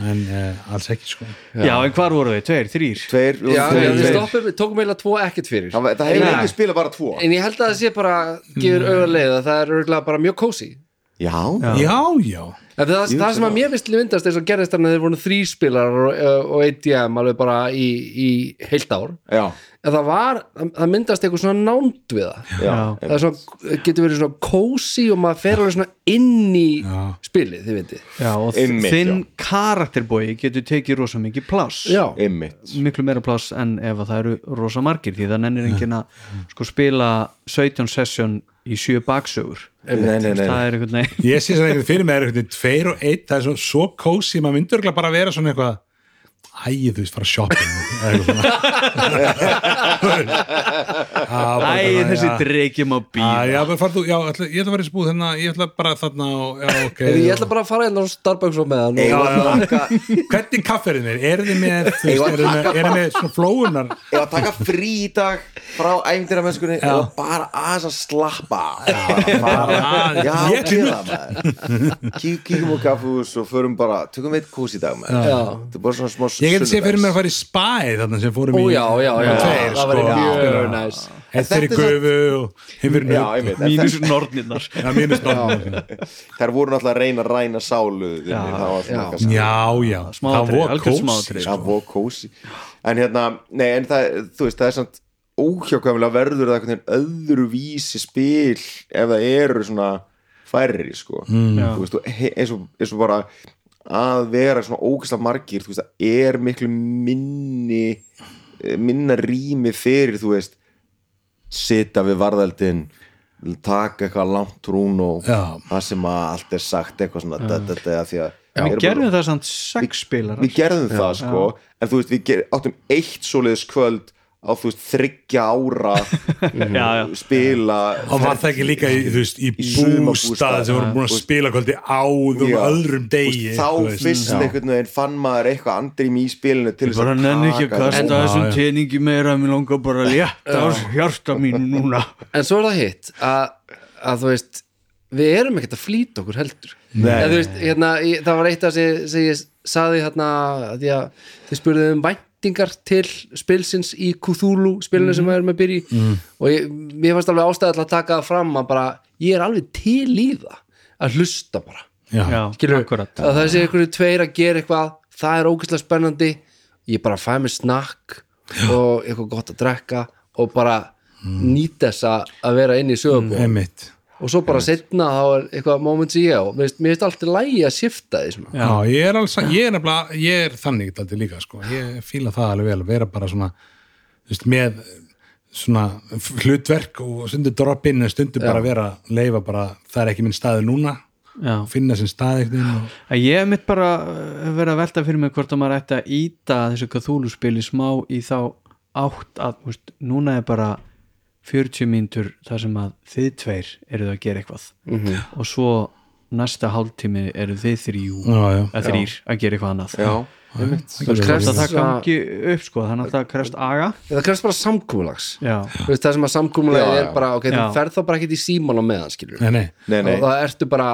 En uh, alls ekki sko. Já, en hvar voru við, tveir, þrýr Tveir, við tókum eiginlega tvo ekkert fyrir. Það hefur ekki spilað bara tvo. En ég held að það sé bara, gefur auðvitað leið að það er auðvitað bara mjög kósi Já, já, já, En það, það sem að mér finnst lindast er svo gerðist þannig að þeir voru þríspilar og, og ATM alveg bara í, í heilt ár. Já, en það var, það myndast eitthvað svona nánd við það. Já, það er svona, getur verið svona kósi og maður fer alveg svona inn í Já. spilið, þið veitir þinn karakterbói getur tekið rosa mikið pláss. Já, einmitt. Miklu meira pláss en ef að það eru rosa margir því það nennir enginn að sko spila 17 session í sjö baksögur. Nei, nei, nei, er einhvern ég sé sem eitthvað fyrir mig er eitthvað tveir og einn, það er svo, svo kósi maður myndur bara vera svona eitthvað æ, þú veist, fara shopping eða eitthvað svona Já, bara Æ, eitthvað, þessi já. dreikjum á bíl já, bara fara þú, já, ætla, ég ætla að vera í spúð þarna, ég ætla bara þarna ég ætla bara að fara hérna á Starbucks og með hann að hvernig kaffe er? Er þið með, að svona flóunar? Ef að taka frí í dag frá æfindiramennskunni Já. og bara aðeins að slappa bara fara Já, Já, ég Kík- Kíkjum á kaffús og förum bara tökum við eitt kús í dag. Þetta er bara svona smá Ég geti sé fyrir mér að fara í spæ þarna sem fórum Ó, í já, já, já, tveir, það var sko. mjög næs. Þetta er gufu og En mínus nornirnar. Þær voru náttúrulega að reyna að ræna sálu Já, svona já. það algjört kósi kósi En hérna, nei, en það, þú veist, það er samt óhjákvæmlega verður það einhvern veginn öðruvísi spil ef það eru svona færri, sko. Mm. Þú veist, og he- eins og, eins og bara að vera svona ógæslega margir þú veist, það er miklu minni eh, minna rými fyrir, þú veist sita við varðaldin taka eitthvað langt rún og Já. það sem að allt er sagt eitthvað svona da, da, da, því að við erum bara- gerðum það samt sex spilar við gerðum það sko. En þú veist við ger, áttum eitt svoleiðis kvöld á þú veist þryggja ára já, já. spila Og var það ekki líka í, veist, í, Í bústað sem voru búin að spila kvöldi áðum Já. öðrum degi þá fyrst einhvern veginn fann maður eitthvað andrým í spilinu til þess bara nenni ekki að kasta þessum já. teningi meira mér langar bara að létta á hjarta mínu núna. En svo er það hitt að, að þú veist við erum ekkert að flýta okkur heldur. Þú veist, hérna, ég, það var eitt af sem, sem ég saði hérna að því að þið spurðið um væntingar til spilsins í Cthulhu spilinu sem við erum að byrja í. Og ég, mér fannst alveg ástæða til að taka það fram að bara, ég er alveg til í það að hlusta bara. Já. Skilur, akkurat. Að það sé einhverju tveir að gera eitthvað það er ógeðslega spennandi. Ég bara fæ mér snakk og eitthvað gott að drekka og bara nýta þess að vera inn í sögum Einmitt. Og svo bara setna þá er eitthvað moment sem ég á mér finnst- alltaf lægi að shifta því svona. Já, ég er alls ég er, nefnilega, ég er þannig alltaf líka sko. ég fíla það alveg vel að vera bara svona þú veist, með svona hlutverk og stundu droppinn en stundu bara vera leifa bara, það er ekki minn staði núna já. finna sinn staði og... að ég mitt bara uh, verið að velta fyrir mig hvort að maður ætti að íta þessu Cthulhu spili smá í þá átt að, þú veist, núna er bara 40 mínútur þar sem að þið tveir eruð að gera eitthvað. -hmm. og svo næsta hálftími eru þið þrjú já, já. að þrýr að gera eitthvað annað. Já, það Krefst að það gangi upp sko þannig að það krefst aga. Það krefst bara samkúmulags já, Þú veist, það sem að samkúmulag Já, er bara ok, þú ferð þá bara ekkert í síman á meðan skilur Nei, nei. nei, nei, og það ertu bara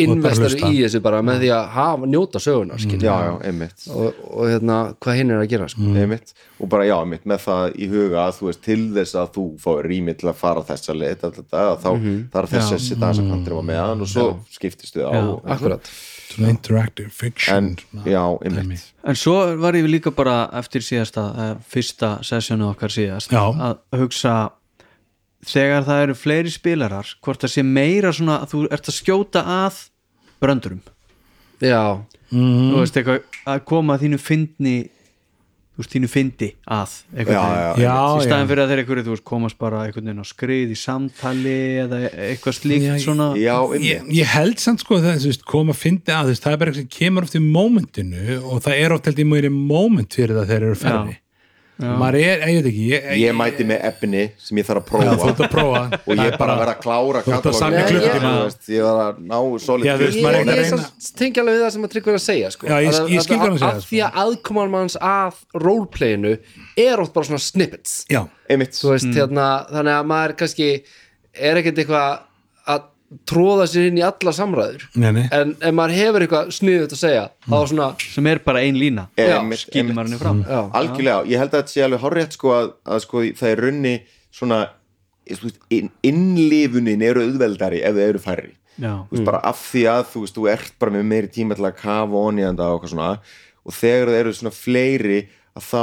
investar í þessu bara með því að hafa, njóta söguna skilur já, já, einmitt. Og, og hérna, hvað hinn er að gera sko. einmitt. Og bara já, einmitt með það í huga að þú veist til þess að þú fáir rými til að fara þessa leið þá þarf þess að sitta aðeins að kantri á meðan og svo skiptist við á akkurat. Interactive fiction. En já, einmitt. En svo var ég líka bara eftir síðasta, eh, fyrsta sessjónu okkar síðast Já. að hugsa þegar það eru fleiri spilarar hvort það sé meira svona að þú ert að skjóta að bröndurum. Já, þú veist eitthvað að koma að þínu fyndni þú veist þínu fyndi að Já, já, Já, í staðin já. fyrir að þeir einhverju þú veist komast bara einhvern veginn á skrið í samtali eða eitthvað slíkt Já, svona. Já, ég, ég held samt sko það veist, koma að fyndi að veist, það er bara eitthvað sem kemur oft í mómentinu og það er oft held ég mjög moment fyrir það þeir eru færri maður er, ég veit ekki ég, ég mæti með efni sem ég þarf að prófa. Ert að prófa. Og ég er bara að vera að klára Þú ert að katalóginn. safna Ég- klukkutíma. þú veist, ég var að ná solid ég, er ég, ég, ég tengi alveg við það sem að tryggja að segja sko. Já, ég- Að- ég að- skil hvað hann að- því að aðkoman manns að roleplayinu er oft bara svona snippets. Já, einmitt. Þú veist, hérna, þannig að maður kannski er ekkert eitthvað að tróða sér inn í alla samræður. Nei, nei. en ef maður hefur eitthvað sniðut að segja þá er svona, sem er bara ein lína. Einmitt. maður henni fram. Já, algjörlega, ég held að þetta sé alveg hárétt sko að, að sko það er runni svona inn, innlifunin eru auðveldari ef þau eru færri. Veist, bara af því að þú veist, þú ert bara með meiri tíma til að kafa onni og svona og þegar það eru svona fleiri að þá,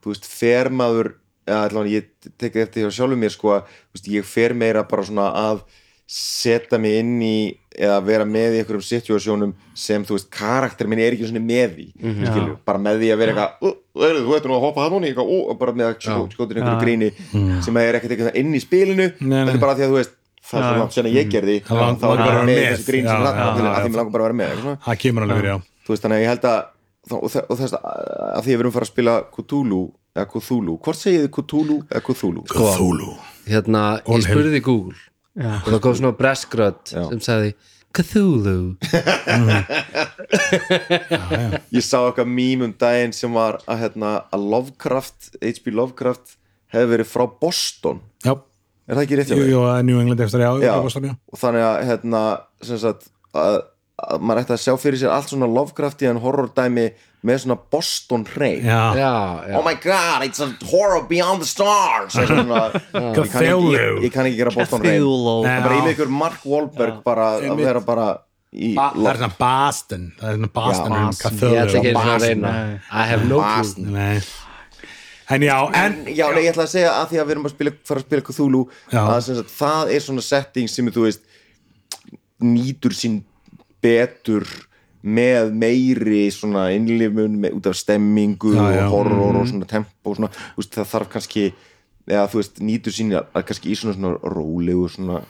þú veist, fer maður eða allavega ég tekið eftir hjá sjálfum mér sko að, ég fer meira bara svona að setja mig inn í eða vera með í einhverjum situasjónum sem þú veist, karakter minn er ekki svona með því Mhm. skilur, bara með því að vera eitthvað "Ú, heyrðu, þú ættir nú að hoppa það í ú, og bara með að skjóta inn einhverju Já. gríni sem er ekkert eitthvað inn í spilinu þetta er bara því að þú veist það er Já, svo já. langt sen að ég gerði Það þá er langar bara með þessi grín Já, sem já, já, já. að því mér langar bara að vera með eitthvað svona. það kemur alveg verið, já þú veist þannig að ég held að að því að við erum fara að spila Cthulhu eða Cthulhu, hvort segið þið Cthulhu eða Cthulhu? Cthulhu hérna, ég spurði Google já. Og það kom svona breskrödd sem sagði Cthulhu ég sá eitthvað mím um daginn sem var að, hérna, að Lovecraft H.P. Lovecraft hefði verið frá Boston já, er það ekki rétt jú, jú, New England eftir, já, Já. já. Boston, já. og þannig að hérna, sem sagt, að maður ætti að sjá fyrir sér allt svona Lovecrafti en horror dæmi með svona Boston já, oh my god, it's a horror beyond the stars. Svona, ég, kann ekki, ég, ég kann ekki gera Boston. Nei. bara með ykkur Mark Wahlberg bara að vera bara í það er svona Boston það er svona Boston um Boston. ég ætla ekki að reyna. I have no clue. En já, en en já, nei, ég ætla að segja að því að við erum að spila, fara að spila Cthulhu Já. að sem sagt, það er svona setting sem þú veist nýtur sín betur með meiri svona innlifun með, út af stemmingu Já, já. og horror og svona tempo og svona, veist, það þarf kannski eða þú veist, nýtur sín að, kannski í svona, svona rólegu svona,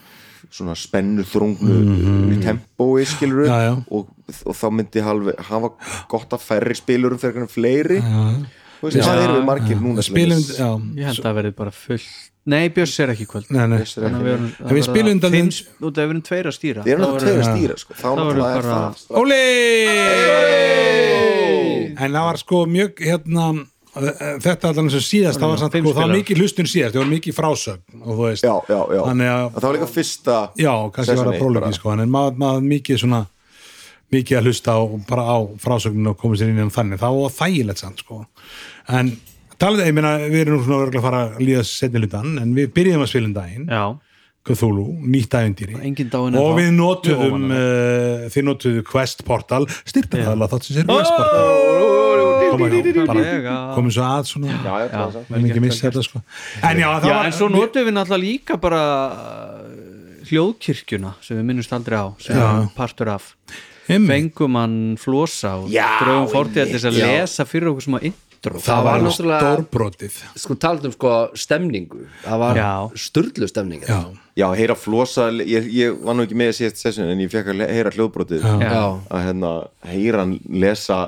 svona spennu þrungnu mm -hmm. tempói skilur Já, og, og þá myndi halvi, hafa gott að færri spilurum fyrir hvernig fleiri. Veist, það eru margir núna ég held að það verði bara full nei, Björns er ekki kvöld. Nei, nei. Bjössi er ekki- En við spilum undan fimm, þeim- út af við erum tveir að stýra. Við erum Þá náttúrulega verður- tveir að stýra sko. Þá náttúrulega er bara- það Óli! En það var sko mjög hérna þetta allan sem síðast það var, samt, sko, það var mikið hlustun síðast það var mikið frásögn og þú veist. Já, já, já. Þannig að- Það var líka fyrsta já, kannski var það sessionið bara. sko, en maður, maður mikið svona mikið að hlusta á, bara á frásögninu og komið sér inn í þannig, það var þægilegt samt sko, en talið, ég meina við erum nú svona örgulega að fara að líða setni hlutan, en við byrjum að spila um daginn. Já, Cthulhu, nýtt dáin og við notuðum uh, þið notuðu Quest Portal. Styrtaðala þátt sem sér Quest Portal. Komum svo að svona. Já, já, það það. en ekki missa þetta sko. En já, já, var en svo notum við náttúrulega líka bara uh, hljóðkirkjuna sem við minnumst aldrei á sem við partur af. Fengum hann flosa og drögum þess að lesa fyrir okkur sem að intro það var náttúrulega stórbrotið. Sko talað um sko stemningu. Það var Já. sturlu stemning já, Já, heyra flosa ég, ég var nú ekki með að síðast session en ég fekk að heyra hljóðbrotið. Já. að hérna, heyra hann lesa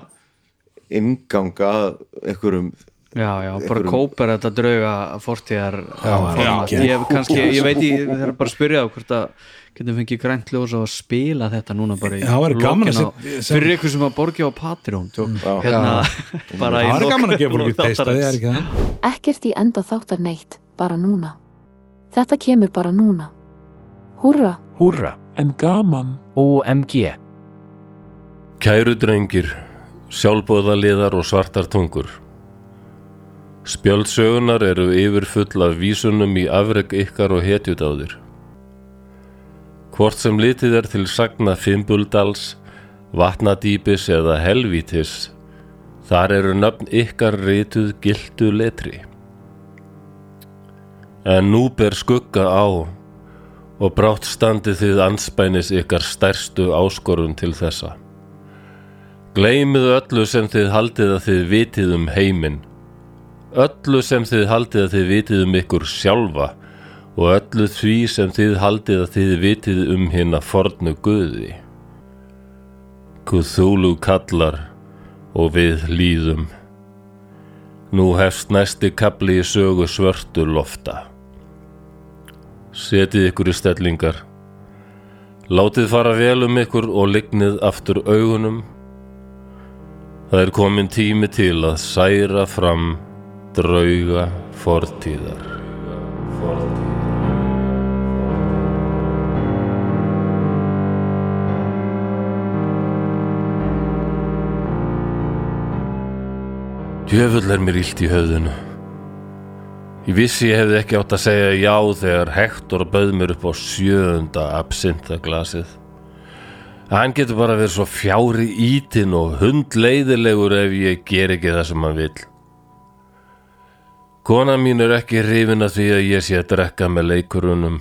inganga einhverjum já, já, bara Einhverjum- kópar þetta drauga fortíðar format. já. ég kannski, ég veit ég er bara að spyrja á hvort að getum fengið grænt ljós og að spila þetta núna bara í Já, það væri gaman að lokin á- fyrir ykkur sem að borgi á Patreon Já. hérna, bara í það lok- gaman að gefa lok fólki teista það þáttarins. ekki það Ekkert í enda þáttar neitt, bara núna. Þetta kemur bara núna. Húrra! Húrra, en gaman. OMG. Kæru drengir, sjálfbóðaliðar og svartar tungur. Spjöldsögunar eru yfirfull af vísunum í afreg ykkar og hetjudáðir. Hvort sem litið er til sagna Fimbuldals, Vatnadýpis eða Helvítis, þar eru nöfn ykkar rituð gildu letri. En nú ber skugga á og brátt standið þið anspænis ykkar stærstu áskorun til þessa. Gleymið öllu sem þið haldið að þið vitið um heiminn, öllu sem þið haldið að þið vitið um ykkur sjálfa og öllu því sem þið haldið að þið vitið um hérna fornu guði. Cthulhu kallar og við líðum. Nú hefst næsti kapli í sögu svörtu lofta. Setið ykkur í stellingar. Látið fara vel um ykkur og lignið aftur augunum. Það er komin tími til að særa fram drauga fortíðar. Djöfull er mér illt í höfðinu. Ég vissi ég hefði ekki átt að segja já þegar Hector bauð mér upp á sjöunda absintaglasið. Hann getur bara verið svo fjári ítinn og hundleiðilegur ef ég ger ekki það sem hann vil. Kona mín er ekki hrifin að því að ég sé að drekka með leikurunum,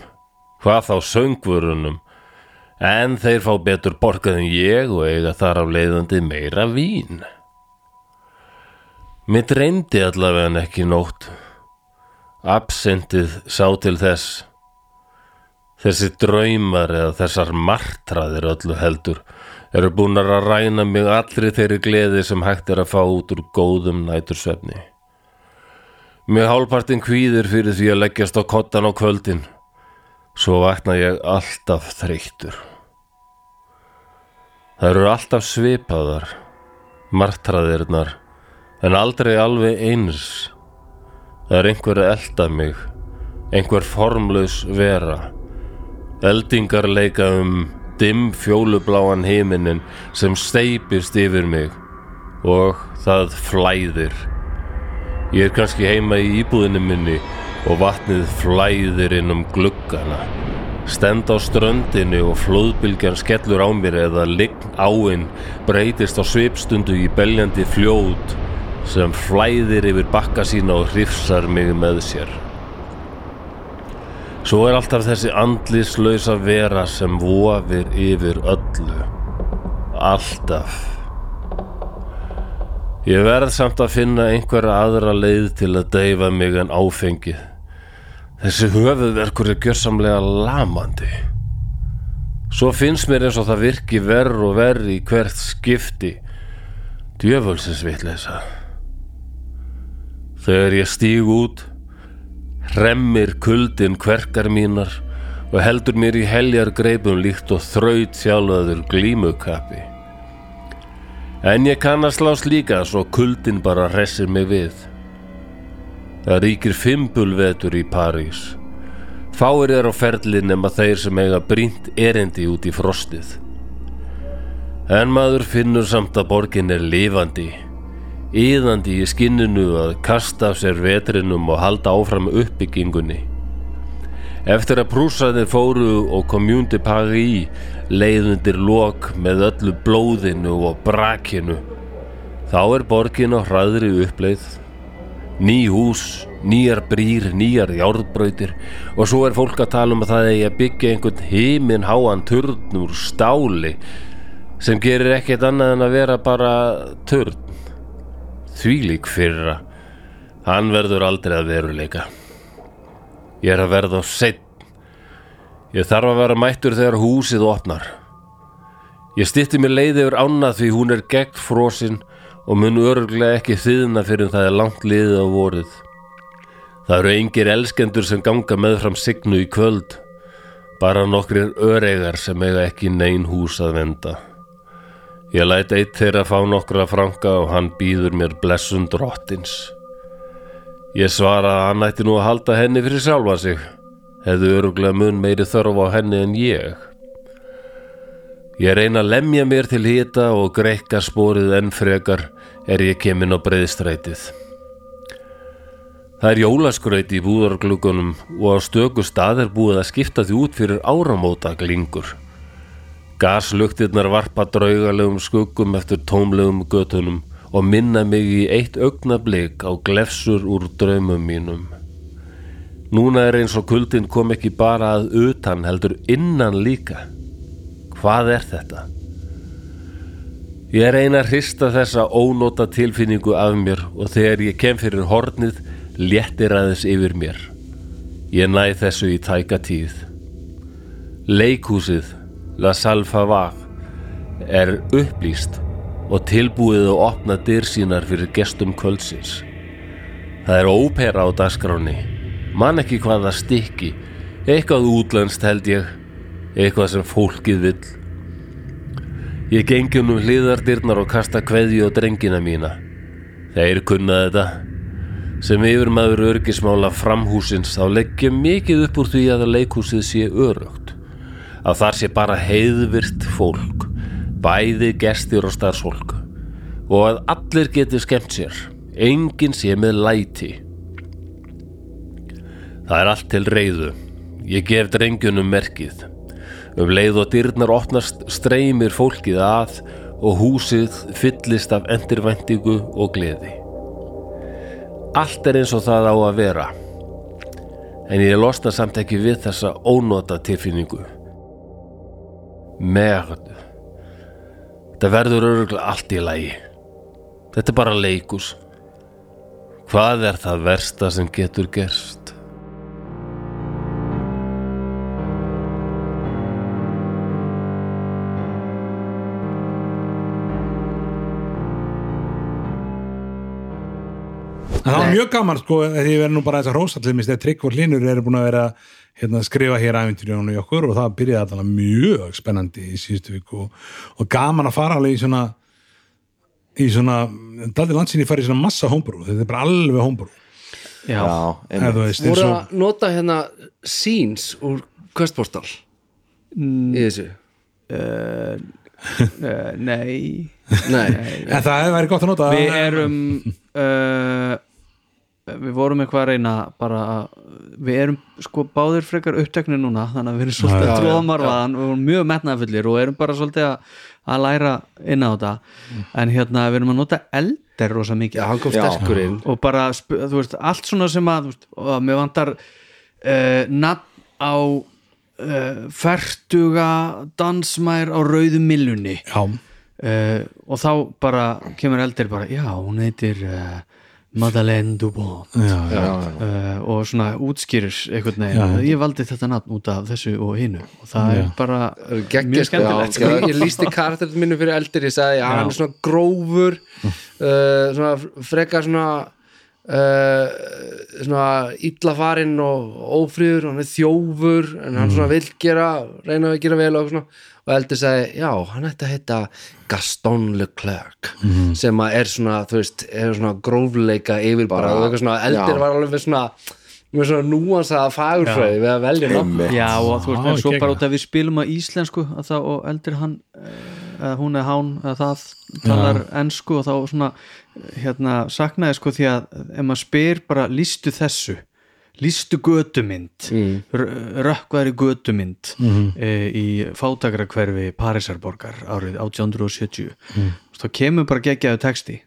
hvað þá söngvurunum, en þeir fá betur borgað en ég og eiga þar af leiðandi meira vín. Mér dreymdi allavega en ekki nótt. Absintið sá til þess. Þessi draumar eða þessar martraðir öllu heldur eru búin að ræna mig allri þeirri gleði sem hægt er að fá út úr góðum nætursvefni. Mér hálpartin kvíðir fyrir því að leggjast á kottan á kvöldin. Svo vakna ég alltaf þreyttur. Það eru alltaf svipaðar, martraðirnar, en aldrei alveg eins. Það er einhver elda mig, einhver formlaus vera. Eldingar leika um dimm fjólubláan heiminin sem steipist yfir mig og það flæðir. Ég er kannski heima í íbúðinu minni og vatnið flæðir inn um gluggana. Stend á ströndinni og flóðbylgjan skellur á mér eða lign áinn breytist á svipstundu í beljandi fljót sem flæðir yfir bakka sína og hrifsar mig með sér. Svo er alltaf þessi andlislausa vera sem vofir yfir öllu. Alltaf. Ég verð samt að finna einhverja aðra leið til að deyfa mig en áfengið. Þessi höfuðverkur er gjörsamlega lamandi. Svo finnst mér eins og það virki verr og verr í hvert skipti. Djöfulsins vitleisa. Þegar ég stíg út, hremmir kuldin kverkar mínar og heldur mér í heljar greipum líkt og þraut sjálfaður glímukappi. En ég kann að slást líka svo kuldin bara hressir mig við. Það ríkir fimbulvetur í París. Fáir er á ferli nema þeir sem eiga brínt erendi út í frostið. En maður finnur samt að borgin er lifandi, íðandi í skinninu að kasta af sér vetrinum og halda áfram uppbyggingunni. Eftir að prúsaðir fóru og komjúndi París leiðundir lok með öllu blóðinu og brakinu, þá er borgin á hraðri uppleið. Ný hús, nýjar brýr, nýjar járbrautir og svo er fólk að tala um að það eigi að byggja einhvern heiminn háan turn úr stáli sem gerir ekkert annað en að vera bara turn. Þvílík fyrra, hann verður aldrei að veruleika. Ég er að verða á seitt. Ég þarf að vera mættur þegar húsið opnar. Ég stytti mér leið yfir ána því hún er gegn frosinn og mun öruglega ekki þiðna fyrir það er langt liðið á vorið. Það eru engir elskendur sem ganga meðfram signu í kvöld, bara nokkrir öreigar sem eiga ekki nein hús að venda. Ég læt eitt þeirra fá nokkra franka og hann býður mér blessun drottins. Ég svara að hann ætti nú að halda henni fyrir sjálfa sig, hefðu öruglega mun meiri þörf á henni en ég. Ég reyna að lemja mér til hita og greikka spórið enn frekar er ég kemin á breiðstrætið. Það er jólaskraut í búðarglugunum og á stöku stað er búið að skipta því út fyrir áramóta glingur. Gasluktirnar varpa draugalegum skuggum eftir tómlegum götunum og minna mig í eitt augnablik á glefsur úr draumum mínum. Núna er eins og kuldin kom ekki bara að utan heldur innan líka. Hvað er þetta? Ég eina að hrista þessa ónóta tilfinningu af mér og þegar ég kem fyrir hornið léttir aðeins yfir mér. Ég næ þessu í tæka tíð. Leikhúsið, La Salfavag, er upplýst og tilbúið að opna dyr sínar fyrir gestum kvöldsins. Það er ópera á dagskráni. Man ekki hvað það stykki. Eitthvað útlenskt held ég. Eitthvað sem fólkið vill. Ég gengi um hliðardyrnar og kasta kveðju á drengina mína. Þeir kunna þetta. Sem yfirmaður örgismála framhúsins þá leggjum mikið upp úr því að leikhúsið sé örugt. Að þar sé bara heiðvirt fólk, bæði gestir og starfsfólk. Og að allir geti skemmt sér, enginn sé með læti. Það er allt til reyðu. Ég gef drengjunum merkið. Um leið og dyrnar opnast streymir fólkið að og húsið fyllist af endurvæntingu og gleði. Allt er eins og það á að vera. En ég losna samt ekki við þessa ónota tilfinningu. Merð. Það verður örgulega allt í lagi. Þetta er bara leikus. Hvað er það versta sem getur gerst? Það var mjög gaman sko, því ég verði nú bara þess að rósa til mér þegar Trygg og Hlinur eru búin að vera hérna, að skrifa hér æfintýrjónu í okkur og það byrjaði alltaf mjög spennandi í síðustu viku og, og gaman að fara alveg í svona í svona, daldi landsinni farið í svona massa homebrew, þetta er bara alveg homebrew. Já, Já, eða þú veist, voru að nota hérna scenes úr Questpostal í þessu? Uh, nei. Nei, en það hefði verið gott að nota Við erum uh, Við vorum eitthvað að reyna bara að við erum sko báðir frekar uppteknir núna þannig að við erum svolítið að já, tróðmarfaðan og við erum mjög metnaðfullir og erum bara svolítið að, að læra inn á þetta. En hérna við erum að nota eldir rosa mikið. Já. og bara, þú veist, allt svona sem að þú veist, og mér vantar uh, nafn á uh, fertuga dansmær á rauðu millunni uh, og þá bara kemur eldir bara, já, hún heitir uh, Madeleine Dubon já, já. uh, og svona útskýrir einhvern Já. veginn, ég valdi þetta nafn út af þessu og hinu. Og það Já. er bara Gekkja, mjög sko, skemmtilegt sko, ég lísti karakterinn mínu fyrir eldir ég sagði að hann er svona grófur uh, svona frekar svona uh, svona illa farinn og ófríður hann er þjófur en hann svona vill gera reyna að gera vel og svona. Og eldir sagði, já, hann ætti að heita Gaston Leclerc sem að er svona, þú veist, er svona grófleika yfir bara, og já. var alveg með svona með svona núansaða fagurfræði við að velja Einmitt. Já, og þú veist, en svo bara út að við spilum á íslensku að það, og eldir hann eh, eða hún er hán, að það talar ensku og þá svona hérna, saknaði sko því að ef maður spyr bara lístu þessu? Lístu götumynd? Mm. rökkværi götumynd mm í fátakrakverfi Parísarborgar árið 1870 mm. þá kemur bara geggjaðu texti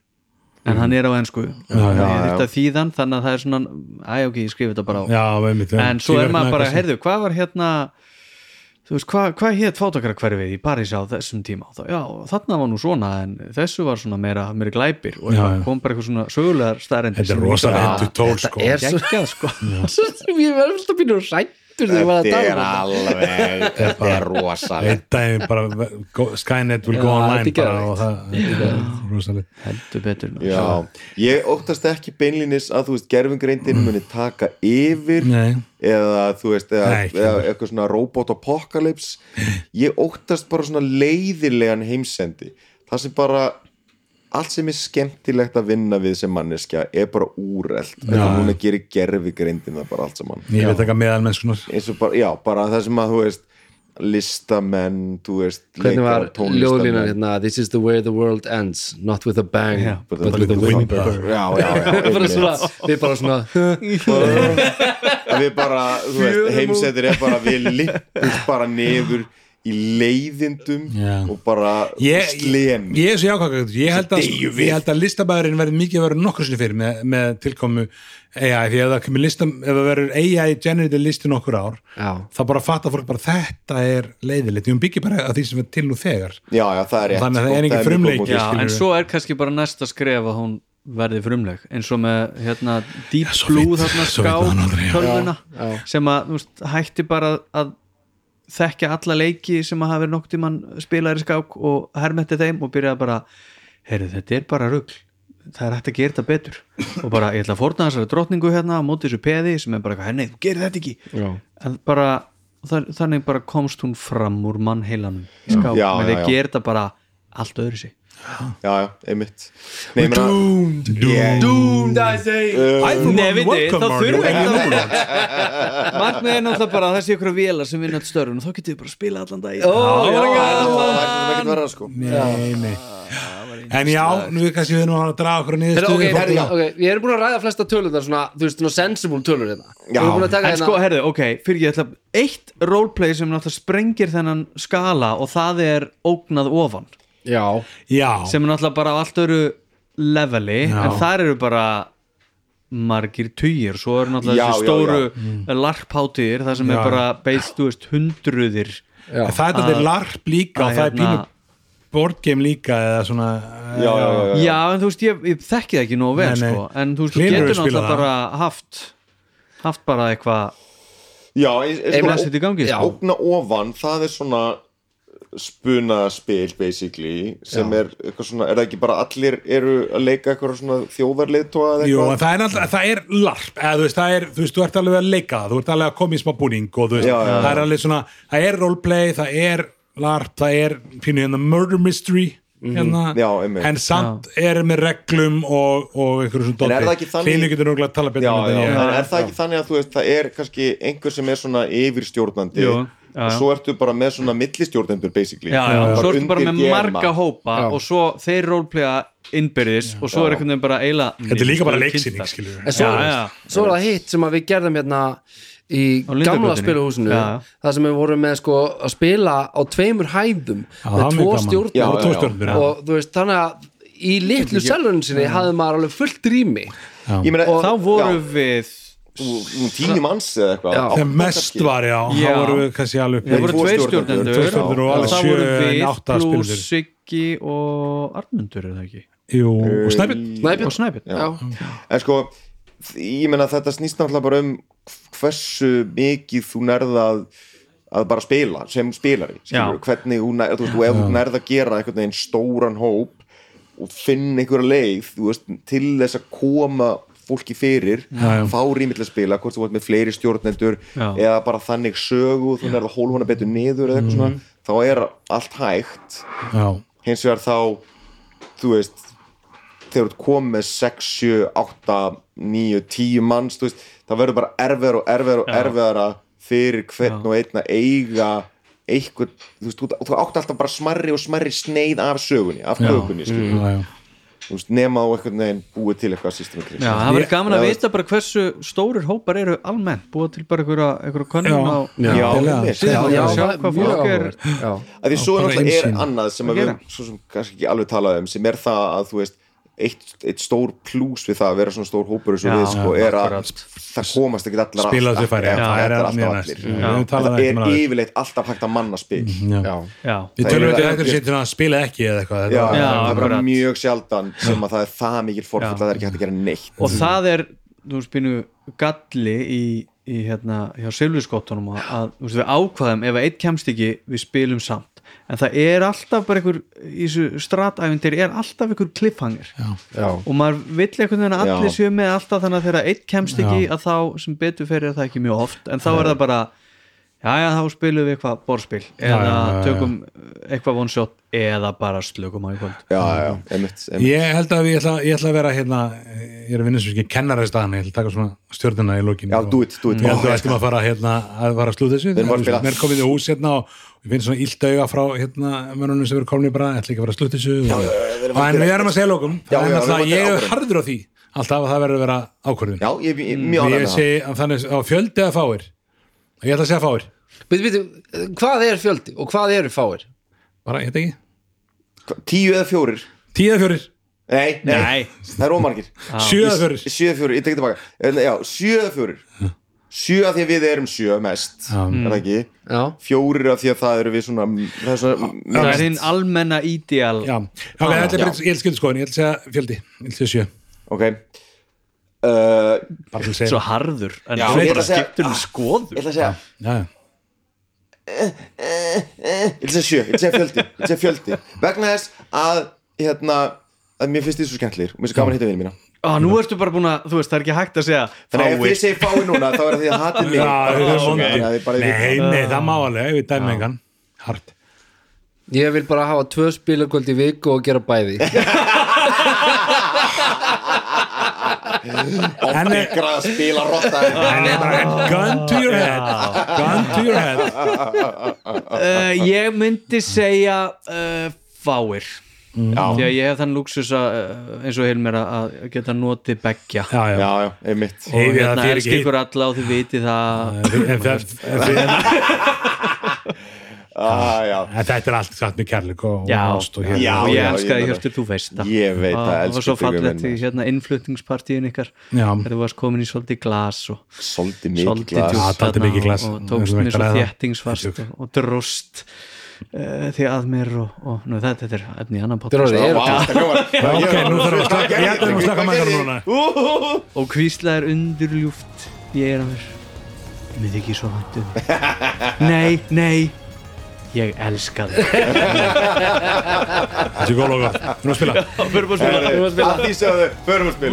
en hann er á já. þetta þýðan þannig að það er svona æ, ok, ég skrifi þetta bara á. Já, en svo er maður bara, heyrðu, hvað var hérna þú veist, hvað, hvað hétt fátakrakverfið í París á þessum tíma? Þá, já, þarna var nú svona en þessu var svona meira, meira glæpir. Og Já, kom bara eitthvað svona sögulegar staðrendir þetta er rosalega tól sko. er svo sko. Ég verður alltaf býnur rættur þegar ég var að Þetta tala er þetta? alveg Þetta er rosalegt. Einn daginn bara go- Skynet will go Já, online þetta er bara og það þetta er rosalegt. Heldur betur. Já, ég óttast ekki beinlínis að þú veist gerfingreindin muni taka yfir Nei, eða þú veist eða, eitthvað svona robot apocalypse ég óttast bara svona leiðilegan heimsendi. Það sem bara allt sem er skemmtilegt að vinna við sem manneskja er bara úrelt. Eða núna gerir gerfigreindin það bara allt saman. Ég veit ekki meðal mennskunar eins og bara, já, bara það sem að þú veist listamenn, þú veist hvernig var ljóðlínan hérna? This is the way the world ends not with a bang Já. But but with a with a whimper. Við bara svona að við bara, þú veist, heimsendir er bara við lippumst bara niður í leiðindum Já. og bara slem ég er svo jákvæður ég held að, að listabæðurinn verði mikið að vera nokkur sinni fyrir með, með tilkomu AI því að það kemur listam ef það verður AI generated listi nokkur ár já, þá bara fattar fólk bara þetta er leiðilegt, við byggja bara að því sem er til nú þegar. Já, já, það er rétt. Þannig að það er engin skilurðu. en svo er kannski bara næsta skref að hún verði frumleg. Eins og með hérna Deep Blue þarna ská sem að veist, hætti bara að þekkja alla leiki sem að hafa verið nokk tímann spilaðir í skák og hermetti þeim og byrjaði bara heyrðu þetta er bara rugl. Það er hægt að gera þetta betur. Og bara ég ætla að forna þessari drottningu hérna á móti þessu peði sem er bara eitthvað, henni, þú gerir þetta ekki. Já. en bara þannig bara komst hún fram úr mannheilanum í því að já. gera þetta bara allt öðru sig já, já, einmitt. Nei, ég meina Doomed, Ég- Doomed I say. For Nei, veitir, welcome þá þurfum við know that. markmið er náttúrulega bara að það sé ykkur vélar sem vinna all störfun og þá getur við bara að spila allan dag Ó, já, Það er svo ekkert verra sko. Nei, nei. En já, nú er kannski við nú að draga okkur niður ok, ég er búin að ræða flesta tölundar svona, þú veist, svona sensible tölur hérna. Já. Við erum búin að taka En hérna sko, herðu, ok, fyrir ég ætla Eitt roleplay sem náttúrulega sprengir þennan skala og það er ógnað ofan Já, Já, sem er náttúrulega bara á allt öru leveli Já. en þar eru bara margir tugir svo eru náttúrulega Já, þessi já, stóru já. larpháttíðir það sem Já. er bara beist, þú veist, hundruðir já, það er þetta larp líka og að það er hérna- pínu boardgame líka eða svona Já, já, já, já. já, en þú veist, ég, ég þekki það ekki nógu vel Nei, nei. sko, en þú veist, þú Hlynur getur hefur spilað náttúrulega bara haft haft bara eitthvað Já, ég, ég, Einmitt. sko, Þetta í gangi, já, sko. ógna ofan, það er svona spunaspil basically sem er eitthvað svona, er það ekki bara allir eru að leika eitthvað svona þjóðarleitóa eða Jú, en eitthvað það er, alltaf, það er larp eða þú veist, það er, þú veist, þú ert alveg að leika þú ert alveg að koma í smá búning og þú veist, Já, já, já. það er alveg svona það er roleplay, það er larp það er pínu hérna murder mystery hérna, Mhm. Já, einmitt. en samt er með reglum og, og einhverjum svona er þannig- Hlynur getur nú að tala betur Já, um já, en er það ekki þannig að þú veist, það er kannski einhver sem er svona yfirstjórnandi já, já. Og svo ertu bara með svona millistjórnendur basically. Já, já, svo ertu bara með marga gema. hópa Já. og svo þeir roleplaya innbyrðis og svo er einhvern veginn bara eila þetta er líka bara leiksýning, svo, Já, já. svo er það hitt sem að við gerðum hérna í gamla spiluhúsinu það sem við vorum með sko að spila á tveimur hæðum Já, með tvo Já, og og þú veist þannig að í litlu selurinn sinni hafði maður alveg fullt rými. Meina, þá voru við tíu manns eða eitthvað. Þegar mest var, já, Já. þá voru við kannski alveg það voru tvo tveir stjórnendur. og það voru við átta pluss spilendur. Siggi og Arnmundur er það ekki? Jú, og Snæbjörn. Og Snæbjörn Já. En sko, ég meina þetta snýst náttúrulega bara um hversu mikið þú nærða að, að bara spila sem spilari hvernig þú nærða, þú veist, og ef þú nærða að gera einhvern veginn stóran hóp og finna einhverja leið þú veist, til þess að koma fólki fyrir, Já, fá rými til að spila hvort þú vart með fleiri stjórnendur eða bara þannig sögu, nærða að hóla hana betur niður eitthvað svona, þá er allt hægt. Hins vegar þá þú veist þegar þú komið með 6, 7, 8 9, 10 manns þú veist, það verður bara erfiðar og erfiðar og erfiðara fyrir hvern og einn að eiga eitthvað, þú veist, þú, þú átt alltaf bara smarri og smarri sneið af sögunni af kökunni, já. þú veist, nema á einhvern veginn búið til eitthvað systemikri Já, það verður gaman að vita bara hversu stórir hópar eru almennt búa til bara einhverja, einhverja könnun Já. á Já, Já, sjá er hvað fólk er því svo er náttúrulega er annað sem við svo sem kannski ekki alveg talað um sem er það að þú veist eitt, eitt stór plús við það að vera svona stór hópur eins og við sko er að það komast ekki allar já, það er alltaf allir höfum talað það um er yfirleitt alltaf hægt að manna spil. Já. Já. Já, Við tölum við þetta sér til að spila ekki eða eitthvað. Það er mjög sjaldan sem að það er það mikil forfall Já. að það er ekki hægt að gera neitt. Og það er þú veist býnu galli í, í hérna hjá Silvískottunum að, að þú veist, við ákvaðum ef að eitt kemst ekki við spilum samt en það er alltaf bara einhver í þessu stratæfindir er alltaf einhver cliffhanger Já. og maður vill einhvern veginn að allir séu með alltaf þannig að þegar eitt kemst ekki Já. að þá sem betur fyrir er það ekki mjög oft en þá er það bara já já þá spilum við eitthvað borðspil eða já, já, já. tökum eitthvað one shot eða bara slökum á í kvöld. Já, já, einmitt, einmitt. Ég held að ég ætla, ég ætla að vera hérna, ég er að vinna sem ekki kennara í staðan, ég ætla að taka svona stjórnuna í lókinu já, do it, do it. Ég held að við ættum að fara hérna að fara að slúta þessu. Að. Mér komið í hús hérna og við finnum svona illt auga frá hérna mönnunum sem eru komin bara, ætla ekki að fara að slúta þessu. En að- við erum að segja lókum að ég er harður á því alltaf að það verður að vera ákvörðun. Já, ég er mjög Ég með segi að þannig á fjöldi eða fáir ég ætla að segja fáir, Býtu, býtu, hvað er fjöldi og hvað eru fáir? bara, ég heit ekki. Tíu eða fjórir? Tíu eða fjórir, nei, nei, Nei. það er ómargir. Sjö eða fjórir. Sjö eða fjórir, ég tek tilbaka. En, já, sjö eða fjórir. Sjö af því að við erum sjö mest er það ekki? Já, fjórir af því að það eru við svona það er svona það er hinn almenna ideal já, já, ég ætla að segja fjöldi, ég ætla að segja sjö. Ok uh, svo harður en Já, ég ætla bara skiptur um ég skoður. ætla að segja já, já. ég ætla að segja sjö, ég ætla að segja fjöldi, ég ætla að segja fjöldi. vegna þess að hérna, að mér finnst þið svo skemmtlir og mér finnst gaman að hitta vinið mína. Á, nú ertu bara búin að, þú veist, það er ekki hægt að segja Þannig að ef þið segir fái núna þá er það því að hatið mig Já, það er Nei, nei, það má alveg, ég veit dæmi engan. Hart. Ég vil bara hafa tvö spilakvöld í viku og gera bæði Oft ykkur að spila rotta. Ég gun to your head. Gun to your head. Uh, Ég myndi segja uh, fáir. Já, Því að ég hef þann luxus að, uh, eins og Hilmer að að geta notið beggja. Já, já, já, já, einmitt. Og hérna fer elski ekki ykkur alla og þið viti það. En það- en það- ah, þetta er allt satt með kærleik og ást og hérna. Já, og ég já, elskaði ég meina- Hjörtur, þú veist það. Ég veit að og elsku svo Tryggvi fallegt minn. í hérna innflutningspartíin ykkar. Já. þegar þú varst komin í svolítið glas og Svolítið mikið glas. og, tókst mér að svo það. Djók. og, dróst uh, því að mér og, og nú, þetta, þetta er efni í annan er hljómar- Ok, nú þarfum við að slaka Ég ætlum að slaka mækar núna. og hvíslaðir undurljúft í eira mér. Mér þykir svo um nei, nei ég elska þig. Þetta er góð loka Nú að spila. Fyrir að spila. Að því sögðu, förum að spila